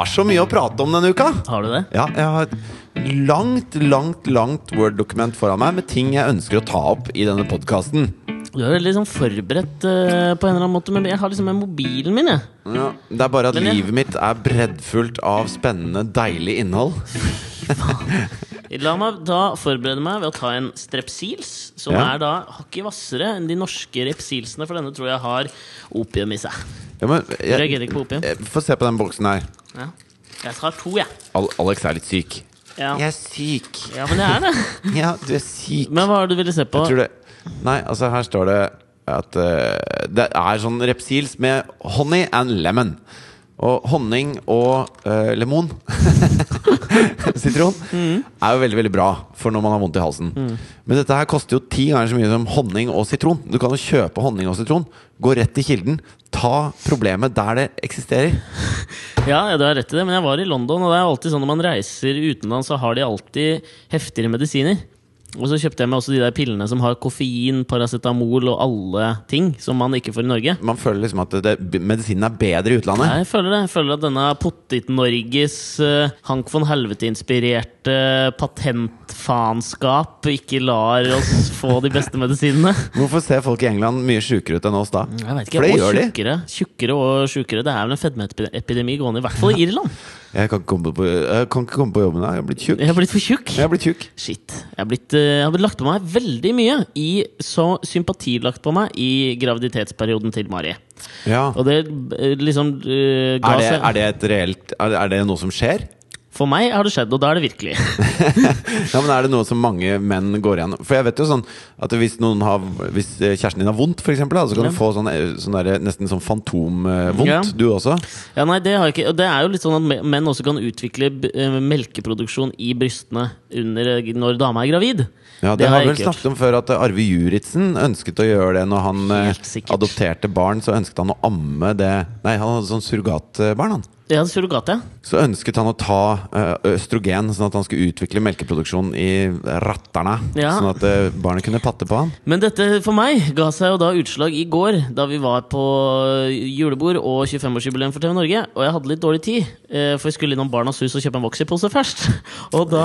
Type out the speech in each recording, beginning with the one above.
Har så mye å prate om denne uka! Har du det? Ja, jeg har et langt, langt, langt Word-dokument foran meg med ting jeg ønsker å ta opp i denne podkasten. Du er veldig sånn forberedt uh, på en eller annen måte, men jeg har liksom med mobilen min, jeg. Ja, det er bare at jeg- livet mitt er breddfullt av spennende, deilig innhold. La meg da forberede meg ved å ta en strepsils, som Ja. er da hakket hvassere enn de norske repsilsene, for denne tror jeg har opium i seg. Ja, men jeg, jeg, jeg, Få se på den boksen her. Ja. Jeg tar to, jeg. Al Alex er litt syk. Ja. Jeg er syk. ja, men jeg er det. Ja, du er syk. Men hva er det du ville se på? Det Nei, altså her står det at uh, det er sånn repsils med honey and lemon. Og honning og uh, lemon Sitron er jo veldig veldig bra for når man har vondt i halsen. Men dette her koster jo ti ganger så mye som honning og sitron. Du kan jo kjøpe honning og sitron, gå rett til kilden, ta problemet der det eksisterer. Ja, du har rett i det, men jeg var i London, og det er alltid sånn når man reiser utenlands, så har de alltid heftigere medisiner. Og så kjøpte jeg meg også de der pillene som har koffein, paracetamol og alle ting som man ikke får i Norge. Man føler liksom at det, medisinen er bedre i utlandet. Nei, Jeg føler det. Jeg føler at denne Pottit-Norges uh, Hank von Helvete-inspirerte patentfaenskap ikke lar oss få de beste medisinene. Hvorfor ser folk i England mye sjukere ut enn oss da? Jeg vet ikke, For det og gjør de. tjukkere, tjukkere og sjukere. Det er vel en fedmeepidemi gående, i hvert fall i Irland. Jeg kan ikke komme på, jeg kan ikke komme på jobben. Jeg har blitt tjukk. Jeg har blitt for tjukk. Jeg har blitt tjukk. Shit. Jeg har, blitt, eh, jeg har blitt lagt på meg veldig mye i så sympatilagt på meg i graviditetsperioden til Mari. Ja. Og det eh, liksom uh, ga Er det, seg er det et reelt er, er det noe som skjer? For meg har det skjedd, og da er det virkelig. Ja, men Er det noe som mange menn går igjennom? For jeg vet jo sånn at hvis har Hvis kjæresten din har vondt, eksempel, så kan du få sånn, eh, sånn der, nesten sånn fantomvondt, Ja. du også. Ja, nei, det har jeg ikke. Og det er jo litt sånn at menn også kan utvikle eh, melkeproduksjon i brystene under, eh, når dama er gravid. Ja, Det, har har vi vel snakket om før at Arve Juritzen ønsket å gjøre det når han adopterte barn. Så ønsket han å amme det Nei, han hadde sånn surrogatbarn, han. Ja, surrogat, ja. Så ønsket han å ta eh, østrogen, sånn at han skulle utvikle melkeproduksjon i ratterne. Ja. Sånn at eh, barnet kunne patte på han. Men dette for meg ga seg jo da utslag i går, da vi var på julebord og 25-årsjubileum for TV Norge. Og jeg hadde litt dårlig tid, eh, for jeg skulle innom Barnas Hus og kjøpe en Voxy-pose først. Og da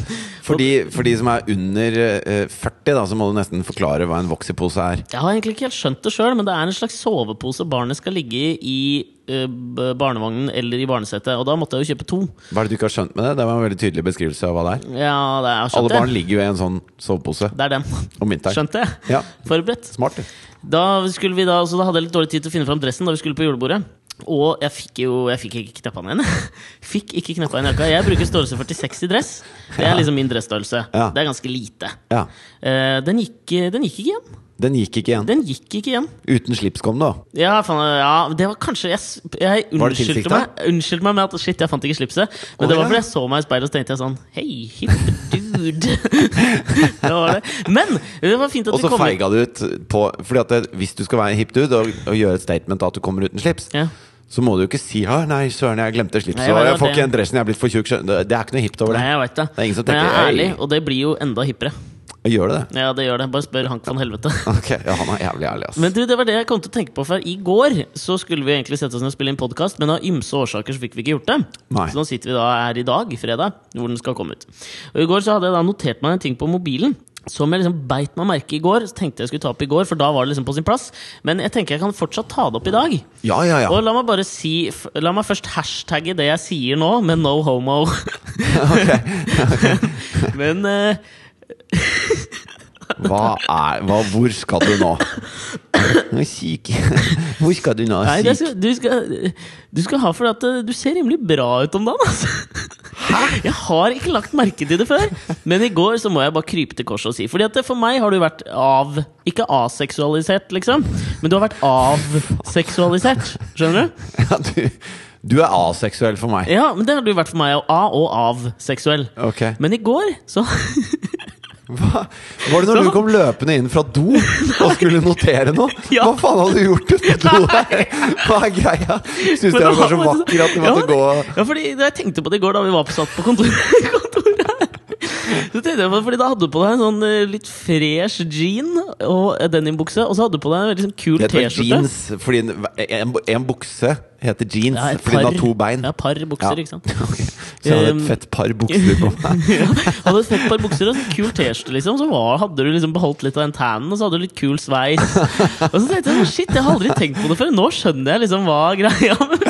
For de, for de som er under eh, 40, da, så må du nesten forklare hva en voksepose er. Jeg har egentlig ikke helt skjønt det sjøl, men det er en slags sovepose barnet skal ligge i eh, barnevognen eller i barnesetet. Og da måtte jeg jo kjøpe to. Hva er det du ikke har skjønt med det? Det var en veldig tydelig beskrivelse av hva det er. Ja, det er Alle barn ligger jo i en sånn sovepose Det er den. om vinteren. Skjønte jeg. Ja, Forberedt. smart. Da, skulle vi da, så da hadde jeg litt dårlig tid til å finne fram dressen da vi skulle på julebordet. Og jeg fikk jo Jeg fikk ikke kneppa den igjen. Fikk ikke kneppa igjen jakka. Jeg bruker størrelse 46 i dress. Det er liksom min dressstørrelse. Ja. Det er ganske lite. Ja. Eh, den, gikk, den gikk ikke igjen. Den gikk ikke igjen. Den gikk ikke igjen. Uten slips kom det, da. Ja, faen, ja, det var kanskje Jeg, jeg unnskyldte meg, unnskyldte meg med at shit, jeg fant ikke slipset. Men oh, det var fordi jeg så meg i speilet og så tenkte jeg sånn Hei, hippe dude. det var det. Men det var fint at Og du så feiga du ut på Fordi at det, hvis du skal være en hip dude og, og gjøre et statement at du kommer uten slips, Ja. så må du jo ikke si «Å, 'nei, søren, jeg glemte slips', jeg, og jeg får ikke den dressen, jeg er blitt for tjukk. Det er ikke noe hipt over det. Nei, jeg vet det. Det er ingen som Men jeg er ærlig, og det blir jo enda hippere. Gjør det det? Ja, det gjør det. Bare spør Hank von Helvete. Ok, ja, han er jævlig ærlig, ass. Men du, det var det jeg kom til å tenke på, for i går så skulle vi egentlig sette oss ned og spille inn podkast, men av ymse årsaker så fikk vi ikke gjort det. Nei. Så nå sitter vi da her i dag, fredag, hvor den skal komme ut. Og i går så hadde jeg da notert meg en ting på mobilen. Som jeg liksom beit meg merke i går. Så tenkte jeg skulle ta opp i går, for da var det liksom på sin plass. Men jeg tenker jeg kan fortsatt ta det opp i dag. Ja, ja, ja. Og la meg bare si La meg først hashtagge det jeg sier nå, med no homo. Men eh, Hva er hva, Hvor skal du nå? Nå syk. Hvor skal du nå? Nei, skal, du, skal, du skal ha for at eh, du ser rimelig bra ut om dagen. Altså. Jeg har ikke lagt merke til det før, men i går så må jeg bare krype til korset og si. Fordi at for meg har du vært av Ikke aseksualisert, liksom, men du har vært avseksualisert. Skjønner du? Ja, du, du er aseksuell for meg. Ja, men det har du vært for meg. Av og avseksuell. Okay. Men i går så Hva? Var det når Så- du kom løpende inn fra do og skulle notere noe? Ja. Hva faen hadde du gjort ute på do der? Hva er greia? Syns du det jeg var så vakkert vakker at du måtte ja, gå Ja, fordi da jeg tenkte på det i går, da vi var på satt på kontoret, her, Så tenkte jeg på, fordi Da hadde du på deg en sånn eh, litt fresh jean og denimbukse, og så hadde du på deg en veldig sånn kul T-skjorte. fordi en, en, en bukse heter jeans Ja, fordi den har to bein. Ja, par bukser, Ja. ikke sant. Okay. Så jeg hadde et fett par bukser på meg. ja, hadde et fett par bukser og sånn kul T-skjorte, liksom. Så var, hadde du liksom beholdt litt av den tannen, og så hadde du litt kul sveis. Og så tenkte jeg sånn, shit, jeg har aldri tenkt på det før. Nå skjønner jeg liksom hva greia med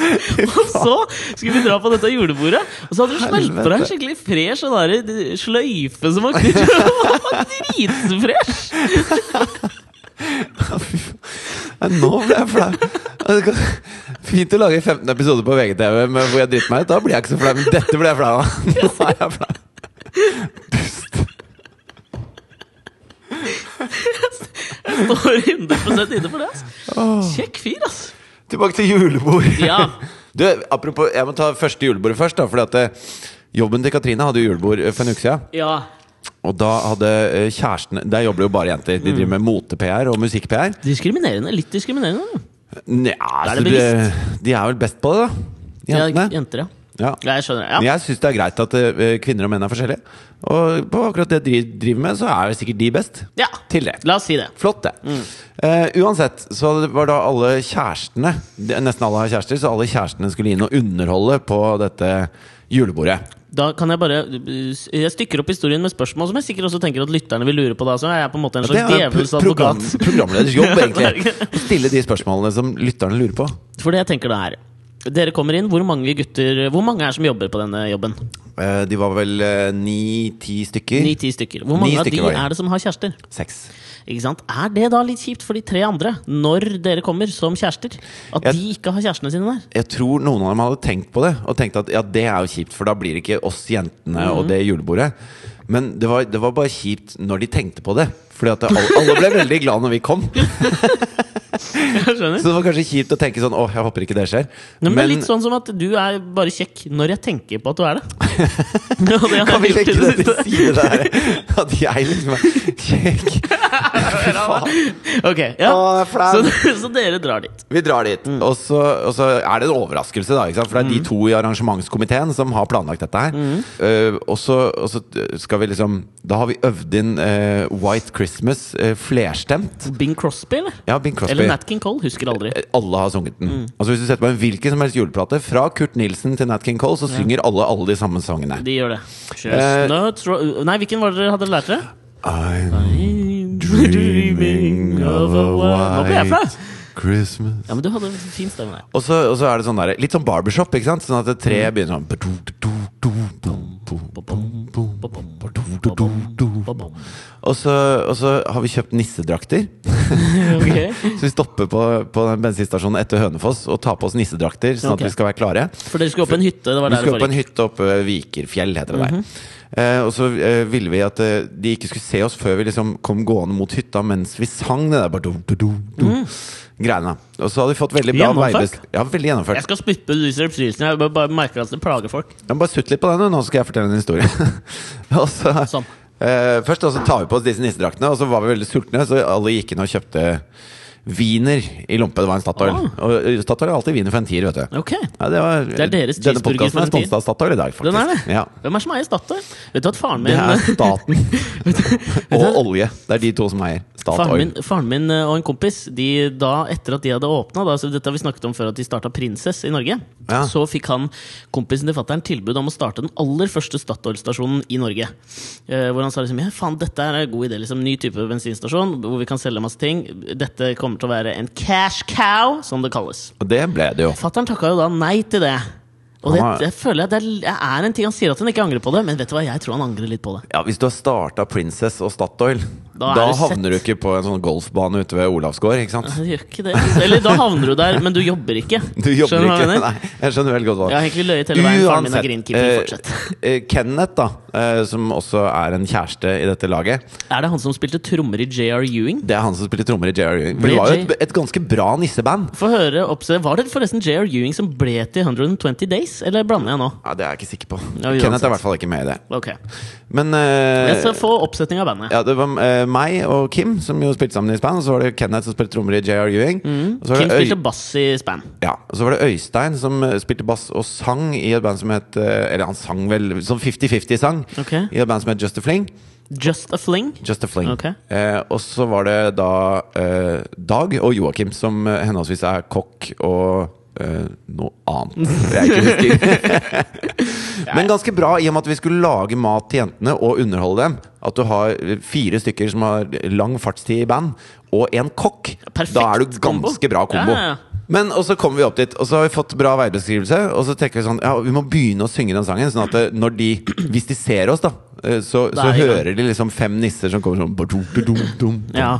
Og så skulle vi dra på dette julebordet, og så hadde du smelt på deg en skikkelig fresh sånn der sløyfe som var Dritfresh! Nei, Nå ble jeg flau. Fint å lage 15 episoder på VGTV med hvor jeg driter meg ut. Da blir jeg ikke så flau. Men dette ble jeg flau av. Nå er jeg flau. Pust. Jeg står 100 inne for det. Kjekk fyr, ass. Tilbake til julebord. Ja. Du, apropos, jeg må ta første julebordet først. da Fordi at eh, Jobben til Katrine hadde jo julebord eh, for en uke siden. ja. Og da hadde kjæresten kjærestene Der jobber jo bare jenter. De driver med mote-PR og musikk-PR. Diskriminerende. Litt diskriminerende. Nja, altså, de, de er vel best på det, da. Ja, Jentene. jenter, ja. Ja. Ja, jeg skjønner. Men Ja. jeg syns det er greit at eh, kvinner og menn er forskjellige. Og på akkurat det de driver med, så er sikkert de best. ja. Til det. La oss si det. Flott, det. Eh, uansett, så var da alle kjærestene Nesten alle har kjærester, så alle kjærestene skulle inn og underholde på dette julebordet. Da kan jeg bare Jeg stykker opp historien med spørsmål som jeg sikkert også tenker at lytterne vil lure på. da Så jeg er på en måte en slags er djevelens advokat. program, programleders jobb, egentlig. Å stille de spørsmålene som lytterne lurer på. For det jeg tenker da er Dere kommer inn, hvor mange gutter Hvor mange er som jobber på denne jobben? Eh, de var vel ni-ti stykker. Ni-ti stykker. Hvor mange mange av de stykker er det som har kjærester? Seks. Ikke sant? Er det da litt kjipt for de tre andre, når dere kommer som kjærester? At Jeg- de ikke har kjærestene sine der? Jeg tror noen av dem hadde tenkt på det, og tenkt at ja, det er jo kjipt, for da blir det ikke oss jentene og det julebordet. Men det var, det var bare kjipt når de tenkte på det. Fordi at alle ble veldig glad når vi kom. Så det var kanskje kjipt å tenke sånn Å, jeg håper ikke det skjer. Nei, men, det er litt sånn som at du er bare kjekk når jeg tenker på at du er det. Det kan vi legge det til side der? At jeg liksom er kjekk. Fy faen. Ok, ja. Å. Så, så dere drar dit. Vi drar dit, og, så, og så er det en overraskelse, da. Ikke sant? For det er de to i arrangementskomiteen som har planlagt dette her. Eh, og, så, og så skal vi liksom Da har vi øvd inn eh, White Christmas eh, flerstemt. Bing Crosby, eller? Ja, Bing Crosby. Eller Nat King Cole, husker aldri. Eh, Alle har sunget den. Altså Hvis du setter på en hvilken som helst juleplate, fra Kurt Nilsen til Nat King Cole, så synger alle alle de samme sangene. De gjør det. Eh, Chestnuts ro Nei, hvilken var det dere hadde lært dere? I'm dreaming of a white! Christmas Ja, men du hadde fin stemme der. Og så, og så er det sånn der, litt sånn barbershop, ikke sant? Sånn at tre begynner sånn og så, og så har vi kjøpt nissedrakter. okay. Så vi stopper på, på den bensinstasjonen etter Hønefoss og tar på oss nissedrakter, sånn at vi skal være klare. For dere skulle opp på en hytte? Det var Vi skulle opp på en hytte oppe ved Vikerfjell, heter det der. Eh, og så eh, ville vi at eh, de ikke skulle se oss før vi liksom kom gående mot hytta mens vi sang det der bare do, do, do, du, greiene. Og så hadde vi fått veldig bra Gjennomført? veibes- Ja, veldig gjennomført. Jeg skal spytte ut disse reprisene. Jeg bare, bare merker at det plager folk. Ja, bare sutt litt på den, nå skal jeg fortelle en historie. og så, Sånn. eh, først da, så tar vi på oss disse nissedraktene, og så var vi veldig sultne, så alle gikk inn og kjøpte wiener i lompe. Det var en Statoil. Ah. Og eh, Statoil er alltid wiener for en tier, vet du. Ok. Ja, det, var, Det er deres Denne podkasten er sponset av Statoil i dag, faktisk. Den er det? Ja. Hvem er som eier Statoil? Vet du at faren min Det er staten og olje. Det er de to som eier Faren Statoil. min, faren min eh, og en kompis De da, Etter at de hadde åpna Dette har vi snakket om før at de starta Prinsess i Norge. Ja. Så fikk han kompisen til fatter'n tilbud om å starte den aller første Statoil-stasjonen i Norge. Eh, hvor han sa liksom ja, faen, dette er en god idé. Liksom, ny type bensinstasjon hvor vi kan selge masse ting. Dette kommer til å være en cash cow, som det kalles. Og det ble det jo. Fatter'n takka jo da nei til det. Og det, det føler jeg det er, det er en ting Han sier at han ikke angrer på det, men vet du hva, jeg tror han angrer litt på det. Ja, Hvis du har starta Princess og Statoil, Da da, er havner du ikke på en sånn golfbane ute ved Olavsgård, ikke sant? Jeg gjør ikke det. Eller da havner du der, men du jobber ikke. Du jobber Skjønner ikke. jeg? Nei, jeg skjønner veldig godt hva Jeg har egentlig løyet hele veien. Faren min er greenkeeper. eh, Fortsett. eh, Kenneth, da, uh, som også er en kjæreste i dette laget, Er det han som spilte trommer i JR Ewing? det er han som spilte trommer i JR Ewing. For det var jo et, et ganske bra nisseband. Få høre oppse- Var det forresten JR Ewing som ble til 120 Days, eller blander jeg nå? Ja, Det er jeg ikke sikker på. Ja. Kenneth er i hvert fall ikke med i det. Okay. Men uh, Jeg skal få oppsetning av bandet. ja, det var meg og Kim, som jo spilte sammen i Span. Og så var det Kenneth som spilte trommer i JR Ewing. Var Kim spilte bass i Span. ja, og så var det Øystein som eh, spilte bass og sang i et band som het eh, Eller han sang vel sånn 50-50-sang okay. i et band som het Just a Fling. Just a fling. Just a Fling. Okay. Eh, og så var det da eh, Dag og Joakim som eh, henholdsvis er kokk og eh, noe annet jeg ikke husker. Men ganske bra i og med at vi skulle lage mat til jentene og underholde dem. At du har fire stykker som har lang fartstid i band, og en kokk. Perfekt da er du kombo. ganske bra kombo. Ja. Men og så kommer vi opp dit, og så har vi fått bra veibeskrivelse. Og så tenker vi sånn Ja, vi må begynne å synge den sangen, sånn at når de Hvis de ser oss, da, eh, så, så er hører de liksom fem nisser som kommer sånn. Ja.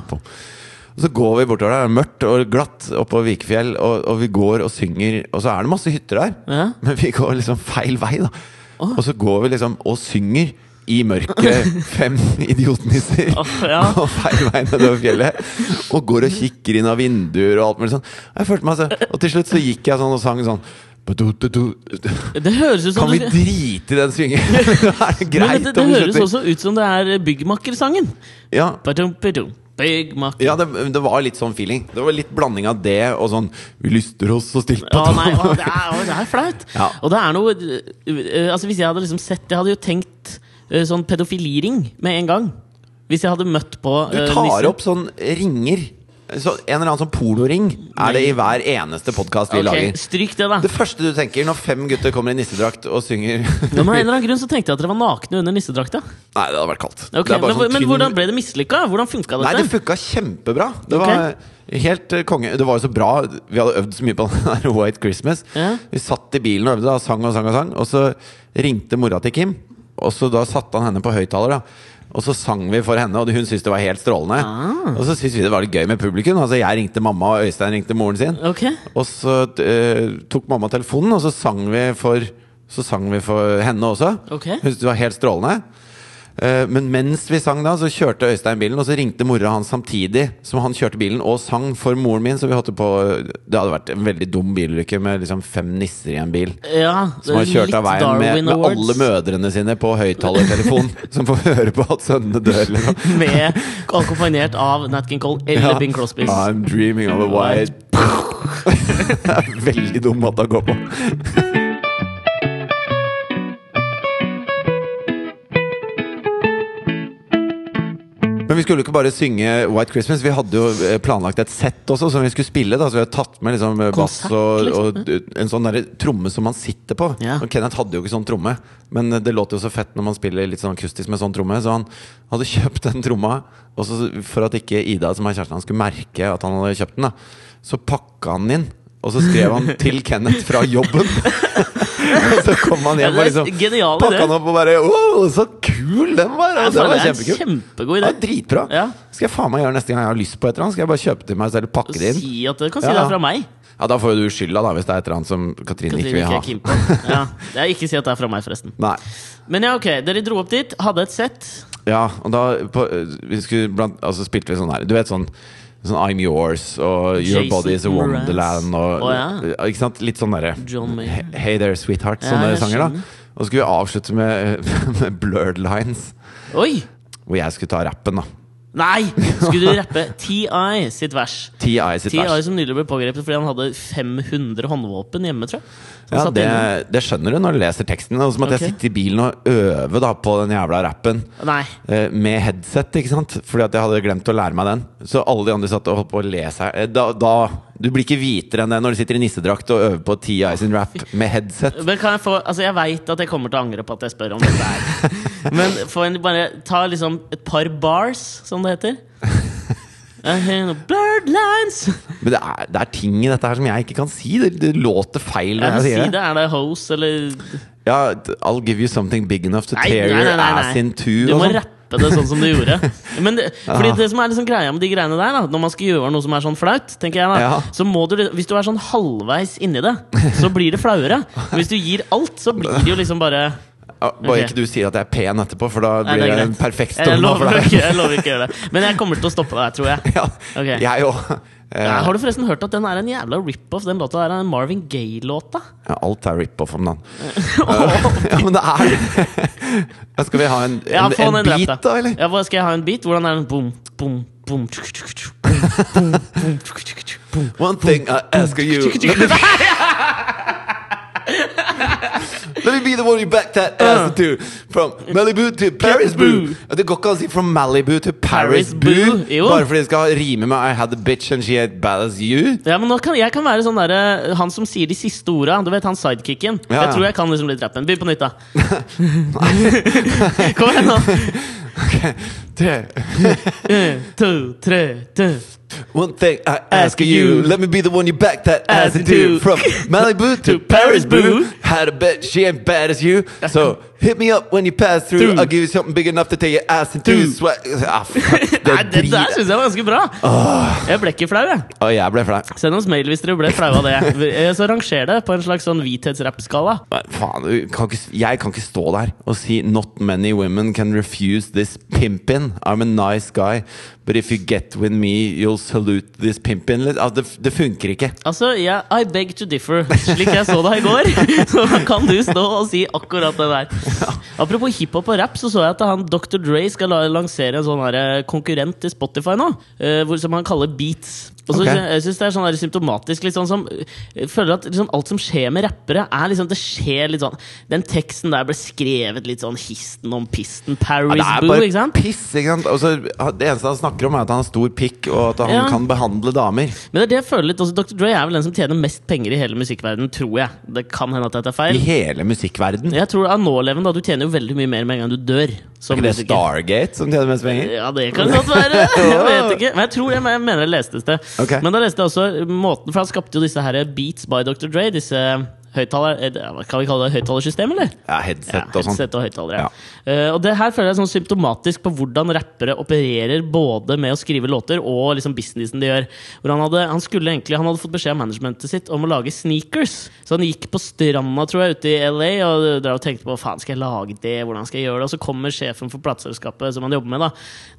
Og så går vi bortover der, det er mørkt og glatt oppå Vikefjell, og, og vi går og synger, og så er det masse hytter der. Ja. Men vi går liksom feil vei, da. Og så går vi liksom og synger i mørket, fem idiotnisser, oh, ja. og feil vei nedover fjellet. Og går og kikker inn av vinduer og alt mulig sånn. Så Og til slutt så gikk jeg sånn og sang sånn. Det høres ut som Kan vi drite i den svingen? er det Men det, det, det høres også ut som det er Byggmakersangen. Ja, Badum, ja det, det var litt sånn feeling. Det var litt blanding av det og sånn Vi lyster oss så stilt på Å, nei, å, tå. det, er, å, det er flaut. Ja. Og det er noe øh, Altså Hvis jeg hadde liksom sett Jeg hadde jo tenkt øh, sånn pedofiliring med en gang. Hvis jeg hadde møtt på Du øh, tar nisser. opp sånn ringer. Så en eller annen sånn pornoring er det i hver eneste podkast vi Ok, lager. Stryk det, da. Det første du tenker når fem gutter kommer i nissedrakt og synger Men av en eller annen grunn så tenkte jeg at dere var nakne under nissedrakta. Nei, det hadde vært kaldt. Ok, Det bare men, sånn men hvordan ble det mislykka? Hvordan funka Nei, det dette? funka kjempebra. Det okay. var helt eh, konge. Det var jo så bra. Vi hadde øvd så mye på den der White Christmas. Ja. Vi satt i bilen og øvde, da, sang og sang og sang. Og så ringte mora til Kim, og så da satte han henne på høyttaler. Og så sang vi for henne, og hun syntes det var helt strålende. Ah. Og så syntes vi det var litt gøy med publikum. Altså Jeg ringte mamma, og Øystein ringte moren sin. Okay. Og så uh, tok mamma telefonen, og så sang vi for, så sang vi for henne også. Okay. Hun syntes det var helt strålende. Eh, men mens vi sang da, så kjørte Øystein bilen, og så ringte mora hans samtidig som han kjørte bilen, og sang for moren min. Så vi holdt på Det hadde vært en veldig dum bilulykke med liksom fem nisser i en bil. ja Som har kjørt av veien med, med alle mødrene sine på høyttalertelefon. som får høre på at sønnene dør. Eller noe. Med akkompagnert av Nat King Cole eller Ja. Bing Crosby. I'm dreaming of a white veldig dum måte å gå på. Men vi skulle jo ikke bare synge White Christmas. Vi hadde jo eh, planlagt et sett også som vi skulle spille. Da. Så vi hadde tatt med liksom eh, bass og, liksom. og eh, en sånn der, tromme som man sitter på. Ja. Og Kenneth hadde jo ikke sånn tromme, men det låter jo så fett når man spiller litt sånn akustisk med sånn tromme. Så han hadde kjøpt den tromma, for at ikke Ida, som er kjæresten hans, skulle merke at han hadde kjøpt den, da, så pakka han den inn. Og så skrev han til Kenneth fra jobben. og så kom han hjem ja, og liksom genial pakka den opp og bare Å, så kul den var! Ja, det var det kjempekul. kjempegod Ja, idé. dritbra. Ja. Skal jeg faen meg gjøre neste gang jeg har lyst på et eller annet? Skal jeg bare kjøpe til meg selv pakke det inn? Si at du kan si Ja. det fra meg. Ja, Da får jo du skylda, da, hvis det er et eller annet som Katrine Katrine ikke vil ikke ha. på. Ja. Jeg ikke si at det er fra meg, forresten. Nei. Men ja, ok, dere dro opp dit, hadde et sett. Ja, og da på, vi skulle blant, altså spilte vi sånn her Du vet sånn Sånn I'm Yours og Your Jason Body Is A Wonderland og oh, ja. Ikke sant? Litt sånn derre Hey There Sweetheart, sånne ja, sanger, da. Og så skulle vi avslutte med, med Blurred Lines, Oi! hvor jeg skulle ta rappen, da. Nei! Skulle du rappe TI sitt vers? T.I. sitt TI vers. som nylig ble pågrepet fordi han hadde 500 håndvåpen hjemme, tror jeg. Ja, det, det skjønner du når du leser teksten. Det er som at okay. jeg sitter i bilen og øver da på den jævla rappen. Nei. Eh, med headset, ikke sant? Fordi at jeg hadde glemt å lære meg den. Så alle de andre satt og holdt på å le seg eh, da, da Du blir ikke hvitere enn det når du sitter i nissedrakt og øver på TI sin rap med headset. Men kan jeg få Altså, jeg veit at jeg kommer til å angre på at jeg spør om dette her. Men få en, bare ta liksom et par bars, som det heter. Blurred lines. Men det er, det er ting i dette her som jeg ikke kan si. Det, det låter feil Jeg når jeg si sier det. det. Er det hose, eller Ja, I'll give you something big enough to Nei, tear nei, nei, your ass in two. Du må sånn. rappe det sånn som du gjorde. Men det, fordi det som er liksom greia med de greiene der, da når man skal gjøre noe som er sånn flaut, tenker jeg da Ja. Så må du, Hvis du er sånn halvveis inni det, så blir det flauere. Hvis du gir alt, så blir det jo liksom bare Ja, Bare okay. ikke du sier at jeg er pen etterpå, for da blir er det en perfekt storm. for deg. ikke, jeg lover ikke å gjøre det. Men jeg kommer til å stoppe deg, tror jeg. Ja, okay. jeg òg. Ja, har du forresten hørt at den er en jævla rip-off? Den låta er en Marvin Gaye-låta. Ja, alt er rip-off om dagen. ja, men det er Skal vi ha en, Ja, en, en beat, rett, da, eller? Ja, Skal jeg ha en beat? Hvordan er den? Boom, boom, boom tjuk, tjuk, tjuk, boom, boom, boom, tjuk, tjuk, tjuk, boom. One thing I ask of you. Let me, be the one you back that ass to. From Malibu to Paris Boo. Det går ikke an å si from Malibu to Paris Paris Boo. Boo. Bare fordi det skal rime med I had a bitch and she had bad as you. Ja, men kan, Jeg kan være sånn der, Han som sier de siste orda. Du vet han sidekicken? Ja, Jeg ja. tror jeg kan liksom litt rappen. Begynn på nytt, da. Kom igjen, nå. Det. En, to, tre, to. One thing I ask of you, let me be the one you back that ass into. From Malibu to Paris Boo. Had a bitch, she ain't bad as you. So hit me up when you pass through. I'll give you something big enough to take your ass into. Sweat. Ah, fuck, det Nei, det der syns jeg var ganske bra. Jeg ble ikke flau, jeg. Å, jeg ble flau. Send oss mail hvis dere ble flau av det. Eh, Så ranger det på en slags sånn hvithetsrappskala. Nei, Faen, du kan ikke, jeg kan ikke stå der og si Not many women can refuse this pimpin. I'm a nice guy, but if you get with me, you'll salute this pimpin. Altså, det, det funker ikke. Altså, yeah, I beg to differ. Slik jeg så deg i går, så kan du stå og si akkurat det der. Apropos hiphop og rap, så så jeg at han Dr. Dre skal lansere en sånn eh, konkurrent til Spotify nå, eh, som han kaller Beats. Og så Ok. Jeg synes det er sånn der symptomatisk. Sånn som, jeg føler at liksom alt som skjer med rappere, er liksom Det skjer litt sånn Den teksten der ble skrevet litt sånn histen om pisten. Paris Ja, Boo, ikke sant? piss. ikke sant? Også, det eneste han snakker om, er at han har stor pikk, og at han Ja. kan behandle damer. Men det er det jeg føler litt også, Dr. Dre er vel den som tjener mest penger i hele musikkverdenen, tror jeg. Det kan hende at dette er feil. I hele musikkverden. Jeg tror av nålevende da, Du tjener jo veldig mye mer med en gang du dør. Som Er ikke det. Stargate som tjener mest penger? Ja, det kan godt være. Jeg vet ikke. Men jeg tror jeg, jeg mener jeg leste det. Okay. Men da leste jeg også måten For han skapte jo disse her Beats by Dr. Dre. Disse høyttaler... eh, kan vi kalle det? Høyttalersystem, eller? Ja, headset Ja, og sånn. headset og høyttalere. Ja. Uh, og det her føler jeg er sånn symptomatisk på hvordan rappere opererer både med å skrive låter og liksom businessen de gjør. Han, hadde, han, skulle egentlig, han hadde fått beskjed av managementet sitt om å lage sneakers. Så han gikk på stranda tror jeg, ute i LA og og tenkte på faen skal jeg lage det, hvordan skal jeg gjøre det? Og så kommer sjefen for plateselskapet som han jobber med, da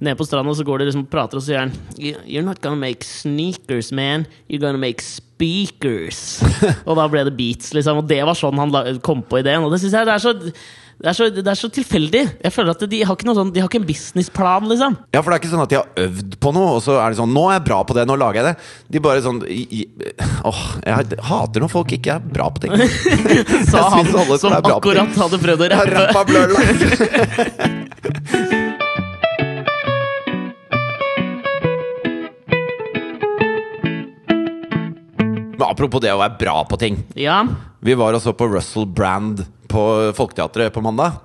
ned på stranda, og så går de liksom og prater, og så sier han You're not gonna make sneakers, man. You're gonna make speakers. og da ble det beats, liksom. Og det var sånn han la- kom på ideen. Og det syns jeg det er så det er, så, det er så tilfeldig. Jeg føler at De har ikke sånn, de har ikke en businessplan, liksom. Ja, for det er ikke sånn at de har øvd på noe, og så er det sånn Nå er jeg bra på det, nå lager jeg det. De bare sånn i, i, Åh, jeg hater når folk ikke er bra på ting. Sa han som akkurat hadde prøvd å Jeg har rappe. rappa Men apropos det å være bra på ting. Ja, Vi var og så på Russell Brand på Folketeatret på mandag.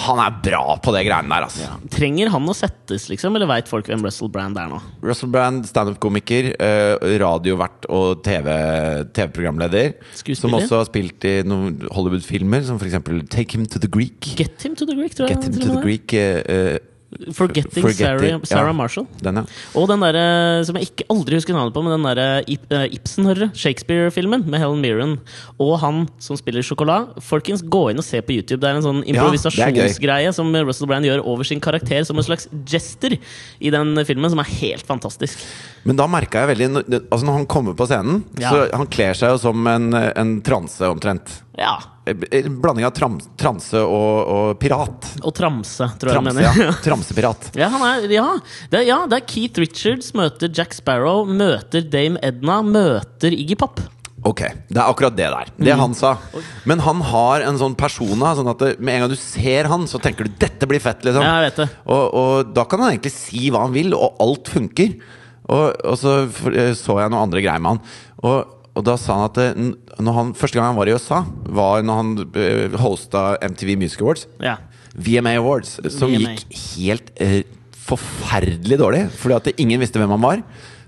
Han er bra på det greiene der, altså. Trenger han å settes, liksom? Eller veit folk hvem Russell Brand er nå? Russell Brand, standup-komiker, eh, radiovert og TV- TV-programleder. TV som også har spilt i noen Hollywood-filmer, som f.eks. Take Him to the Greek. Get him to the Greek, tror jeg. Get Him to the. Greek. eh, eh, Forgetting Sarah, Sarah ja. Marshall. den, ja. Og den derre som jeg ikke aldri husker navnet på, men den derre Ip, eh, Ibsen, hører? Shakespeare-filmen med Helen Mirren. Og han som spiller sjokolade. Folkens, gå inn og se på YouTube. Det er en sånn Ja, improvisasjonsgreie som Russell Brand gjør over sin karakter som en slags jester i den filmen, som er helt fantastisk. Men da merka jeg veldig Altså Når han kommer på scenen, Ja. så han kler seg jo som en, en transe, omtrent. Ja. En blanding av tram, transe og, og pirat. Og tramse, tror jeg Tramse, mener. ja. Tramsepirat. Ja, han er, ja. Det, ja, det er Keith Richards møter Jack Sparrow, møter Dame Edna, møter Iggy Pop. Ok, det er akkurat det der. Det han sa. Men han har en sånn persona, sånn at det, med en gang du ser han, så tenker du 'dette blir fett', liksom. Ja, jeg vet det. Og, og da kan han egentlig si hva han vil, og alt funker. Og, og så eh, så jeg noen andre greier med han. Og, og da sa han at når han, første gang han var i USA, var når han uh, hosta MTV Music Awards. Ja. VMA Awards, som VMA. gikk helt eh, forferdelig dårlig. Fordi at ingen visste hvem han var.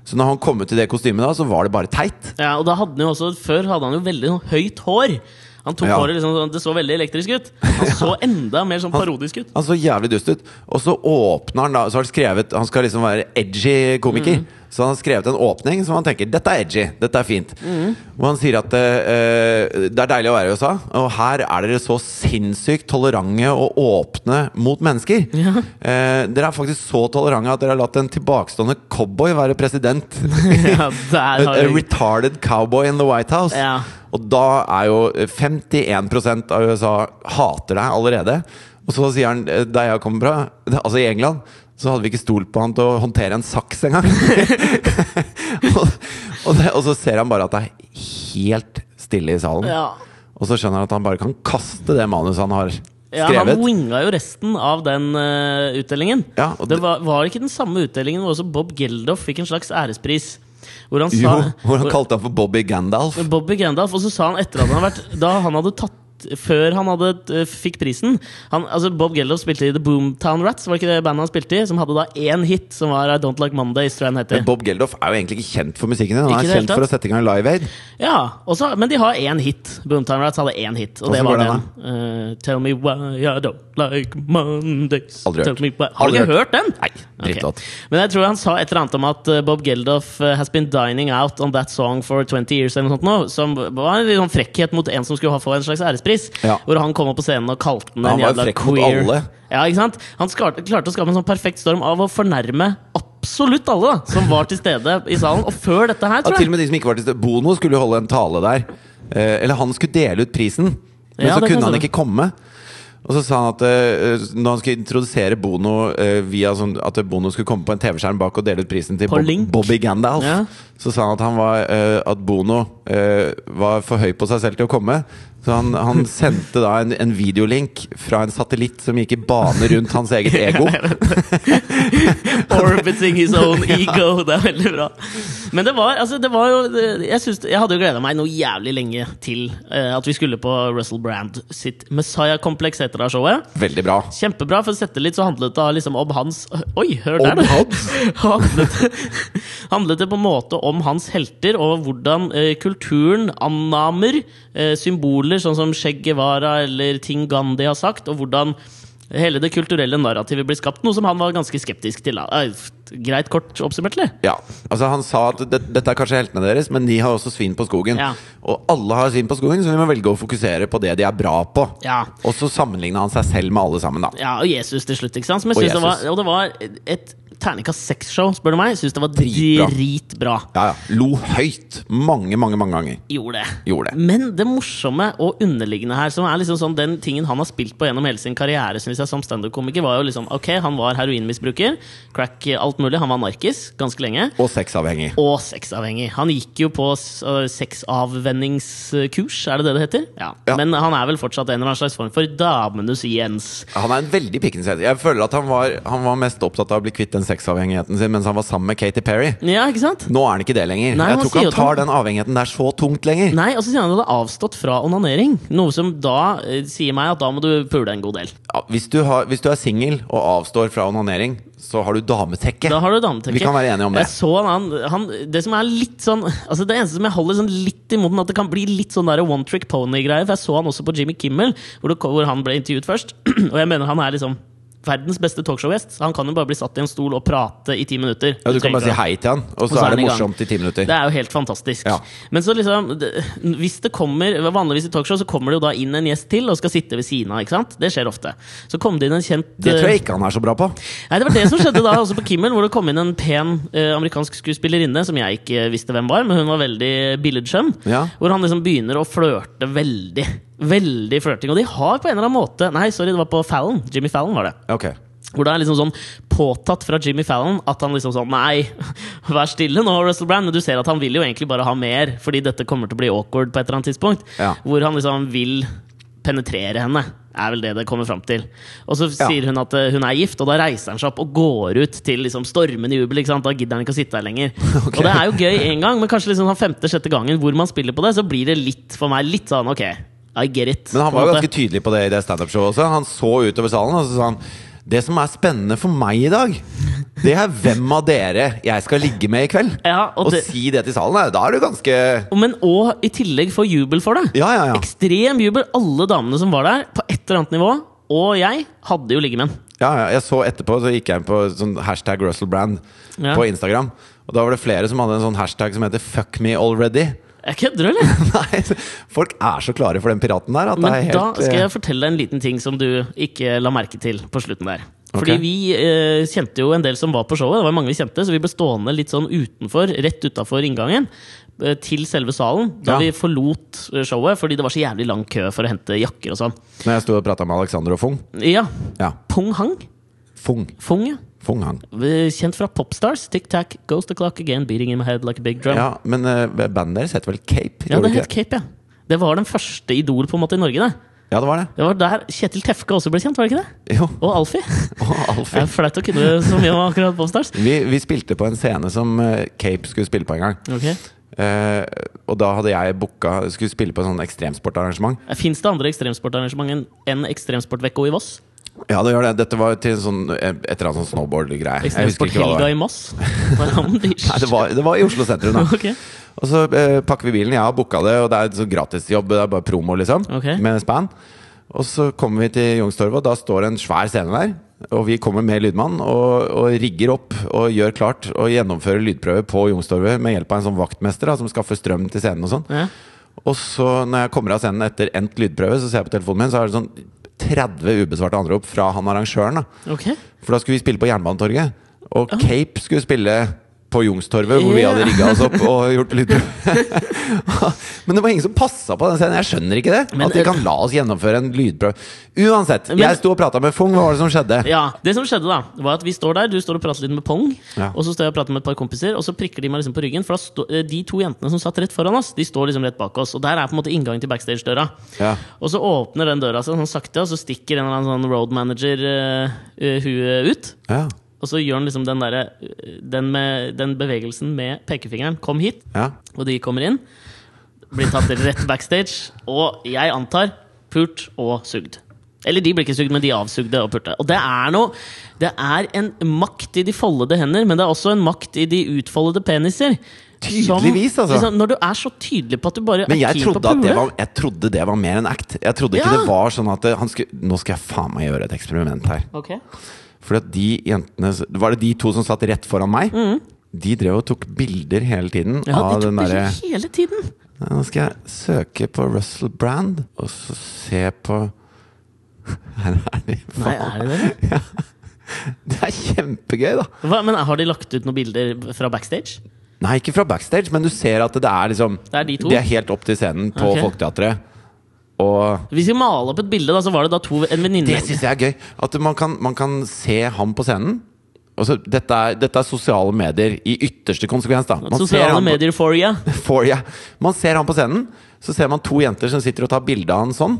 Så når han kom ut i det kostymet, da så var det bare teit. ja, og da hadde han jo også Før hadde han jo veldig sånn høyt hår. Han tok Ja. håret liksom, sånn- Det så veldig elektrisk ut. Han så enda mer sånn parodisk ut. Han så jævlig dust ut. Og så åpner han da Så har han skrevet Han skal liksom være edgy komiker. Mm. Så han har skrevet en åpning som han tenker dette er edgy, dette er fint. Og han sier at uh, det er deilig å være i USA, og her er dere så sinnssykt tolerante og åpne mot mennesker. Eh, dere er faktisk så tolerante at dere har latt en tilbakestående cowboy være president. ja, a retarded cowboy in the White House. Ja. Og da er jo 51% av USA hater deg allerede. Og så sier han, eh, der jeg kommer fra, altså i England, så hadde vi ikke stolt på han til å håndtere en saks engang. og, og, det, og så ser han bare at det er helt stille i salen. Ja. Og så skjønner han at han bare kan kaste det manuset han har skrevet. Ja, han winga jo resten av den uh, utdelingen. Ja, og det det- var, var ikke den samme utdelingen hvor også Bob Geldof fikk en slags ærespris. Hvor han jo, sa hvor han kalte han for Bobby Gandalf. Bobby Gandalf, og så sa han etter at han hadde vært Da han hadde tatt før han hadde, eh, fikk prisen han, altså Bob Geldof spilte i The Boomtown Rats, var det ikke det bandet han spilte i? Som hadde da én hit, som var I Don't Like Mondays, tror jeg den heter. Men Bob Geldof er jo egentlig ikke kjent for musikken din. Han er kjent for å sette i gang Live Aid. Ja, også, Men de har én hit. Boomtown Rats hadde én hit, og det var den. den, uh, Tell me why I don't like Mondays. Aldri hørt. Tell me why. Har du ikke hørt den? Nei, drittlåt. Ok. Men jeg tror han sa et eller annet om at eh, Bob Geldof eh, has been dining out on that song for 20 years, eller noe sånt nå, som var en sånn frekkhet mot en som skulle få en slags ærespris. Ja. Hvor han kom opp på scenen og kalte den en jævla queer. Ja? Han skarte, klarte å skape en sånn perfekt storm av å fornærme absolutt alle da, som var til stede i salen. Og før dette her, Ja, tror til jeg. og med de som ikke var til stede. Bono skulle jo holde en tale der. Eh, eller han skulle dele ut prisen, men Ja, så kunne han ikke komme. Og så sa han at uh, når han skulle introdusere Bono uh, via sånn at Bono skulle komme på en TV-skjerm bak og dele ut prisen til Bob. Bobby Gandalf, Ja. så sa han at, han var, uh, at Bono var for høy på seg selv til å komme. Så han, han sendte da en, en videolink fra en satellitt som gikk i bane rundt hans eget ego. Orbiting his own ego. Det er veldig bra. Men det var, altså, det var jo Jeg, synes, jeg hadde jo gleda meg noe jævlig lenge til uh, at vi skulle på Russell Brand sitt Messiah-kompleks etter det showet. Veldig bra. Kjempebra. For å sette litt så handlet det liksom om hans Oi, hør der, du! handlet, handlet det på en måte om hans helter, og hvordan uh, kulturen annamer uh, symboler sånn som Che Guevara eller ting Gandhi har sagt, og hvordan hele det kulturelle narrativet blir skapt. Noe som han var ganske skeptisk til. Greit kort oppsummert, eller? Ja, altså Han sa at det, dette er kanskje heltene deres, men de har også svin på skogen. Ja. Og alle har svin på skogen, så vi må velge å fokusere på det de er bra på. Ja. Og så sammenligna han seg selv med alle sammen, da. Ja, og Jesus til slutt. ikke sant? Som jeg Og synes det var, og det var et terningkast seks-show, spør du meg. Syns det var Dritbra. dritbra. Ja, ja. Lo høyt mange, mange mange ganger. Gjorde det. Gjorde det. Men det morsomme og underliggende her, som er liksom sånn den tingen han har spilt på gjennom hele sin karriere synes jeg, som standup-komiker, var jo liksom Ok, han var heroinmisbruker, crack, alt mulig. Han var narkis ganske lenge. Og sexavhengig. Og sexavhengig. Han gikk jo på øh, sexavvenningskurs, er det det det heter? Ja. Ja. Men han er vel fortsatt en eller annen slags form for damenes Jens. Han er en veldig pikkens jente. Jeg føler at han var, han var mest opptatt av å bli kvitt den sexavhengigheten sin mens han var sammen med Katy Perry. Ja, ikke sant? Nå er han ikke det lenger. Nei, jeg tror ikke han tar den avhengigheten der så tungt lenger. Nei, og så sier han at han hadde avstått fra onanering. Noe som da eh, sier meg at da må du pule en god del. Ja, hvis, du har, hvis du er singel og avstår fra onanering, så har du dametekke. Da har du dametekke. Vi kan være enige om det. Jeg så han, han, det som er litt sånn Altså Det eneste som jeg holder sånn litt imot, at det kan bli litt sånn der one trick pony-greie. For jeg så han også på Jimmy Kimmel, hvor, det, hvor han ble intervjuet først. Og jeg mener han er liksom verdens beste talkshow-gjest. Han kan jo bare bli satt i en stol og prate i ti minutter. Ja, du kan bare si hei til han, og så, så er det morsomt i ti minutter. Det er jo helt fantastisk. Ja. Men så liksom Hvis det kommer Vanligvis i talkshow så kommer det jo da inn en gjest til og skal sitte ved siden av. ikke sant? Det skjer ofte. Så kom det inn en kjent Det tror eh, jeg ikke han er så bra på. Nei, Det var det som skjedde da også på Kimmel, hvor det kom inn en pen eh, amerikansk skuespillerinne som jeg ikke visste hvem var, men hun var veldig billedskjønn. Ja. Hvor han liksom begynner å flørte veldig. Veldig flørting. Og de har på en eller annen måte Nei, sorry, det var på Fallon. Jimmy Fallon var det. Ok. Hvor det er liksom sånn påtatt fra Jimmy Fallon at han liksom sånn Nei, vær stille nå, Russell Brand. Men du ser at han vil jo egentlig bare ha mer, fordi dette kommer til å bli awkward på et eller annet tidspunkt. Ja. Hvor han liksom vil penetrere henne. Er vel det det kommer fram til. Og så Ja. sier hun at eh, hun er gift, og da reiser han seg opp og går ut til liksom stormende jubel. Da gidder han ikke å sitte her lenger. Og det er jo gøy én gang, men kanskje liksom den femte-sjette gangen hvor man spiller på det, så blir det litt for meg litt sånn ok, I get it. Men han var jo ganske tydelig på det i det standup-showet også. Han så utover salen og så sa han Det som er spennende for meg i dag, det er hvem av dere jeg skal ligge med i kveld. Ja, og og det- si det til salen, da er du ganske Men òg i tillegg få jubel for det. Ja, ja, ja. Ekstrem jubel. Alle damene som var der, på et eller annet nivå. Og jeg hadde jo liggemenn. ja, ja. Jeg så etterpå, så gikk jeg inn på sånn hashtag Russell Brand på Instagram. Og da var det flere som hadde en sånn hashtag som heter 'fuck me already'. Jeg kødder, eller? Nei, folk er så klare for den piraten der at det Men er helt da skal eh, jeg fortelle deg en liten ting som du ikke la merke til på slutten der. Fordi okay. vi eh, kjente jo en del som var på showet, det var mange vi kjente, så vi ble stående litt sånn utenfor, rett utafor inngangen eh, til selve salen da Ja. vi forlot eh, showet, fordi det var så jævlig lang kø for å hente jakker og sånn. Når jeg sto og prata med Alexander og Fung. Ja. Ja. Pung Hang. Fung. Fung, ja. Fung hang. Eh, Kjent fra Popstars. Tic Tac, Goes the Clock Again, Beating in my head like a big drum. Ja, men uh, bandet deres heter vel Cape? Ja, det het Cape, ja. Det var den første Idol på en måte i Norge. det Ja, det var det. Det var der Kjetil Tefke også ble kjent, var det ikke det? Jo. Og Alfie. Og Det Alfie. er flaut å kunne så mye om akkurat Popstars. Vi, vi spilte på en scene som eh, Cape skulle spille på en gang. Ok Uh, og da hadde jeg booka Skulle spille på en sånn ekstremsportarrangement. Fins det andre ekstremsportarrangement enn Ekstremsportvekko i Voss? Ja, det gjør det. Dette var til sånn, et eller annet sånn snowboard-greie. Jeg husker ikke hva det var. i Moss? Det? Nei, det var, det var i Oslo sentrum, da. Okay. Og så eh, pakker vi bilen. Jeg har booka det, og det er et sånn gratisjobb. Det er bare promo, liksom. Okay. Med span. Og så kommer vi til Youngstorget, og da står det en svær scene der. Og vi kommer med lydmann og, og rigger opp og gjør klart og gjennomfører lydprøve på Youngstorget med hjelp av en sånn vaktmester da, som skaffer strøm til scenen og sånn. Ja. Og så når jeg kommer av scenen etter endt lydprøve, så ser jeg på telefonen min, så er det sånn 30 ubesvarte anrop fra han arrangøren. da Okay. For da skulle vi spille på Jernbanetorget. Og Cape skulle spille på Youngstorget, hvor vi hadde rigga oss opp og gjort lyd Men det var ingen som passa på den scenen. Jeg skjønner ikke det. Men- at de kan la oss gjennomføre en lydprøve. Uansett, Men- jeg sto og prata med Fung. Hva var det som skjedde? Ja, Det som skjedde, da var at vi står der, du står og prater litt med Pong. Ja. Og så står jeg og prater med et par kompiser, og så prikker de meg liksom på ryggen. For stå, eh, de to jentene som satt rett foran oss, De står liksom rett bak oss. Og der er på en måte inngangen til backstage-døra. Ja. Og så åpner den døra seg sånn sakte, og så stikker en eller annen sånn road manager-hue ut. Ja. Og så gjør han liksom den, eh, den, med, den bevegelsen med pekefingeren. Kom hit. ja. Og de kommer inn. Blir tatt rett backstage. Og jeg antar pult og sugd. Eller de blir ikke sugd, men de avsugde og purte. Og det er noe Det er en makt i de foldede hender, men det er også en makt i de utfoldede peniser. Tydeligvis, altså. liksom, når du er så tydelig på at du bare Men er jeg på trodde, at det var, jeg trodde det var mer enn act. Jeg trodde ikke Ja. det var sånn at det, han skulle, Nå skal jeg faen meg gjøre et eksperiment her. Ok. Fordi at de jentene Var det de to som satt rett foran meg? De drev og tok bilder hele tiden Mm. Ja, de tok den der, hele tiden. Ja, Nå skal jeg søke på Russell Brand, og så se på Her er de. Nei, er det det? Det er kjempegøy, da! Hva, men har de lagt ut noen bilder fra backstage? Nei, ikke fra backstage, men du ser at det er liksom Det er de to? Det er helt opp til scenen på okay. Folketeatret. Og Hvis vi maler opp et bilde, da, så var det da to en venninne det syns jeg er gøy. At man kan, man kan se ham på scenen. Altså, dette, er, dette er sosiale medier i ytterste konsekvens. da Man Sosiale ham på- medier for you. For, ja. Man ser han på scenen, så ser man to jenter som sitter og tar bilde av han sånn.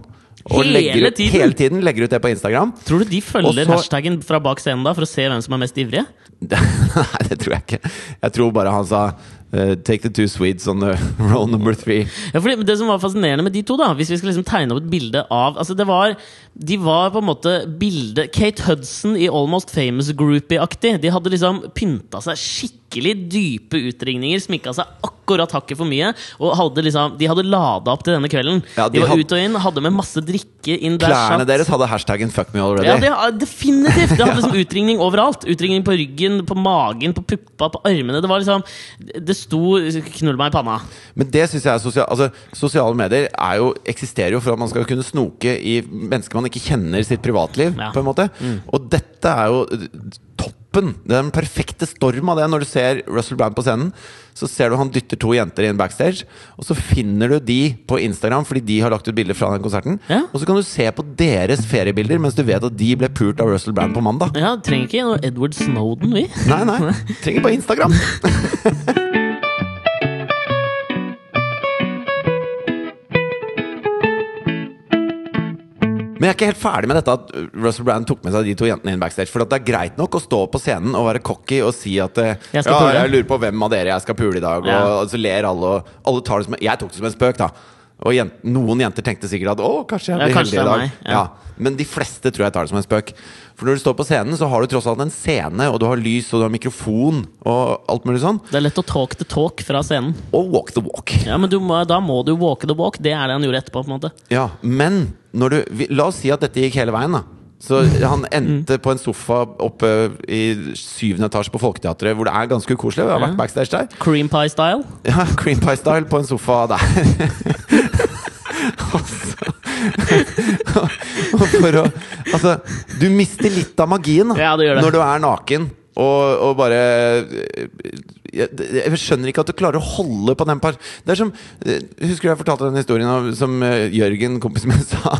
Og Hele legger ut, tiden? hele tiden legger ut det på Instagram. Tror du de følger så- hashtaggen fra bak scenen da for å se hvem som er mest ivrige? Nei, det tror jeg ikke. Jeg tror bare han sa eh, 'Take the two Swedes on the roll number three'. Ja, fordi Det som var fascinerende med de to, da hvis vi skal liksom tegne opp et bilde av Altså det var, De var på en måte bildet Kate Hudson i Almost Famous Groupie-aktig. De hadde liksom pynta seg skikkelig dype utringninger, sminka seg akkurat hakket for mye. Og hadde liksom, de hadde lada opp til denne kvelden. Ja, de de, var had- ut og inn, hadde med masse drikke inn der. Klærne deres hadde hashtaggen 'fuck me already'. Ja, de, definitivt! De hadde liksom utringning overalt. Utringning på ryggen, på magen, på puppa, på armene. Det var liksom Det sto 'knull meg i panna'. Men det synes jeg er sosial, altså, Sosiale medier er jo, eksisterer jo for at man skal kunne snoke i mennesker man ikke kjenner sitt privatliv. Ja. på en måte Og dette er jo eh, toppen. Det er den perfekte storm av det. Når du ser Russell Brand på scenen, så ser du han dytter to jenter inn backstage. Og så finner du de på Instagram fordi de har lagt ut bilder fra den konserten. Ja. Og så kan du se på deres feriebilder mens du vet at de ble pult av Russell Brand på mandag. Ja, Trenger ikke noe Edward Snowden, vi. Nei, nei. Trenger bare Instagram. Men jeg er ikke helt ferdig med dette at Russell Brand tok med seg de to jentene inn backstage. For at det er greit nok å stå på scenen og være cocky og si at eh, Jeg ja, pule. jeg lurer på hvem av dere jeg skal pule i dag. Ja. Og, så ler alle, og alle tar det som Jeg tok det som en spøk, da. Og jent, noen jenter tenkte sikkert at å, kanskje jeg Ja, blir kanskje heldig i dag. meg, ja. Ja. Men de fleste tror jeg tar det som en spøk. For når du står på scenen, så har du tross alt en scene, og du har lys, og du har mikrofon, og alt mulig sånn. Det er lett å talk the talk fra scenen. Og walk the walk. Ja, Men må, da må du walk the walk. Det er det han gjorde etterpå. på en måte Ja, men når du La oss si at dette gikk hele veien, da. Så han endte på en sofa oppe i syvende etasje på Folketeatret, hvor det er ganske ukoselig. Vi har vært backstage der. Cream pie style. Ja, Cream Pie Style på en sofa der. Og så- for å Altså, du mister litt av magien Ja, det det. når du er naken. Og, og bare jeg, jeg skjønner ikke at du klarer å holde på den par Det er som Husker du jeg fortalte den historien av, som eh, Jørgen, kompisen min, sa?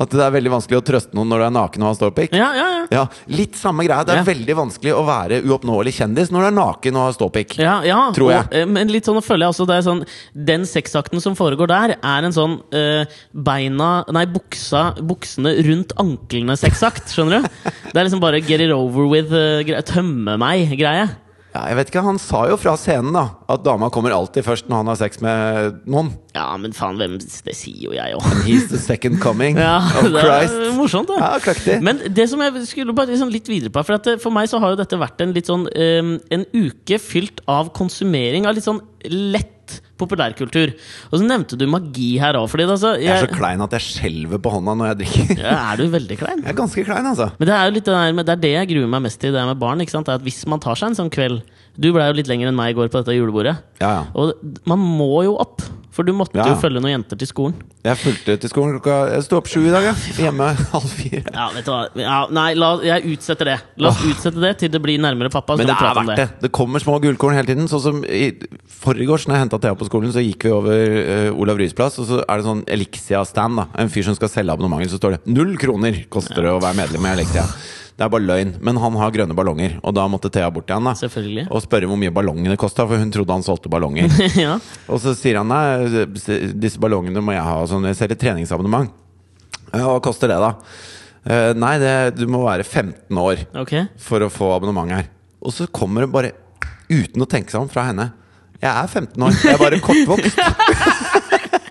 At det er veldig vanskelig å trøste noen når du er naken og har ståpikk. Ja, ja, ja. Ja, litt samme greia. Det er veldig vanskelig å være uoppnåelig kjendis når du er naken og har ståpikk. Ja, ja Tror jeg. Og, eh, men litt sånn føler jeg også det er sånn Den sexakten som foregår der, er en sånn øh, beina Nei, buksa, buksene rundt anklene-sexakt. Skjønner du? Det er liksom bare get it over with, uh, tømme meg-greie. Ja, jeg vet ikke, Han sa jo fra scenen da at dama kommer alltid først når han har sex med noen. Ja, men faen, hvem Det sier jo jeg òg. He's the second coming Ja, of det er Christ. morsomt, da. Ja. Men det som jeg skulle bare liksom litt videre på For, at for meg så har jo dette vært en litt sånn um, En uke fylt av konsumering av litt sånn lett populærkultur. Og så nevnte du magi her òg, altså Jeg er så klein at jeg skjelver på hånda når jeg drikker. ja, Er du veldig klein? Jeg er ganske klein, altså. Men det er jo litt det, der, med- det er det jeg gruer meg mest til det med barn. ikke sant? Det er at Hvis man tar seg en sånn kveld Du blei jo litt lenger enn meg i går på dette julebordet. Ja, ja. Og man må jo opp, for du måtte Ja. jo følge noen jenter til skolen. Jeg fulgte til skolen klokka Jeg sto opp sju i dag, jeg. Hjemme halv fire. Ja, vet du hva ja, Nei, la, jeg utsetter det. La oss utsette det til det blir nærmere pappa. Men det er verdt det. Det kommer små gullkorn hele tiden. Sånn som i forgårs, når jeg henta Thea på skolen, så gikk vi over uh, Olav Ryes plass, og så er det sånn Elixia-stand. da En fyr som skal selge abonnementer, så står det null kroner koster det å være medlem i Elixia. Det er bare løgn. Men han har grønne ballonger, og da måtte Thea bort til han da og spørre hvor mye ballongene kosta, for hun trodde han solgte ballonger. ja. Og så sier han nei, disse ballongene må jeg ha. Sånn, jeg selger treningsabonnement. Ja, hva koster det, da? «Eh, nei, det, du må være 15 år okay. for å få abonnement her. Og så kommer det bare, uten å tenke seg om, fra henne. Jeg er 15 år, jeg er bare kortvokst.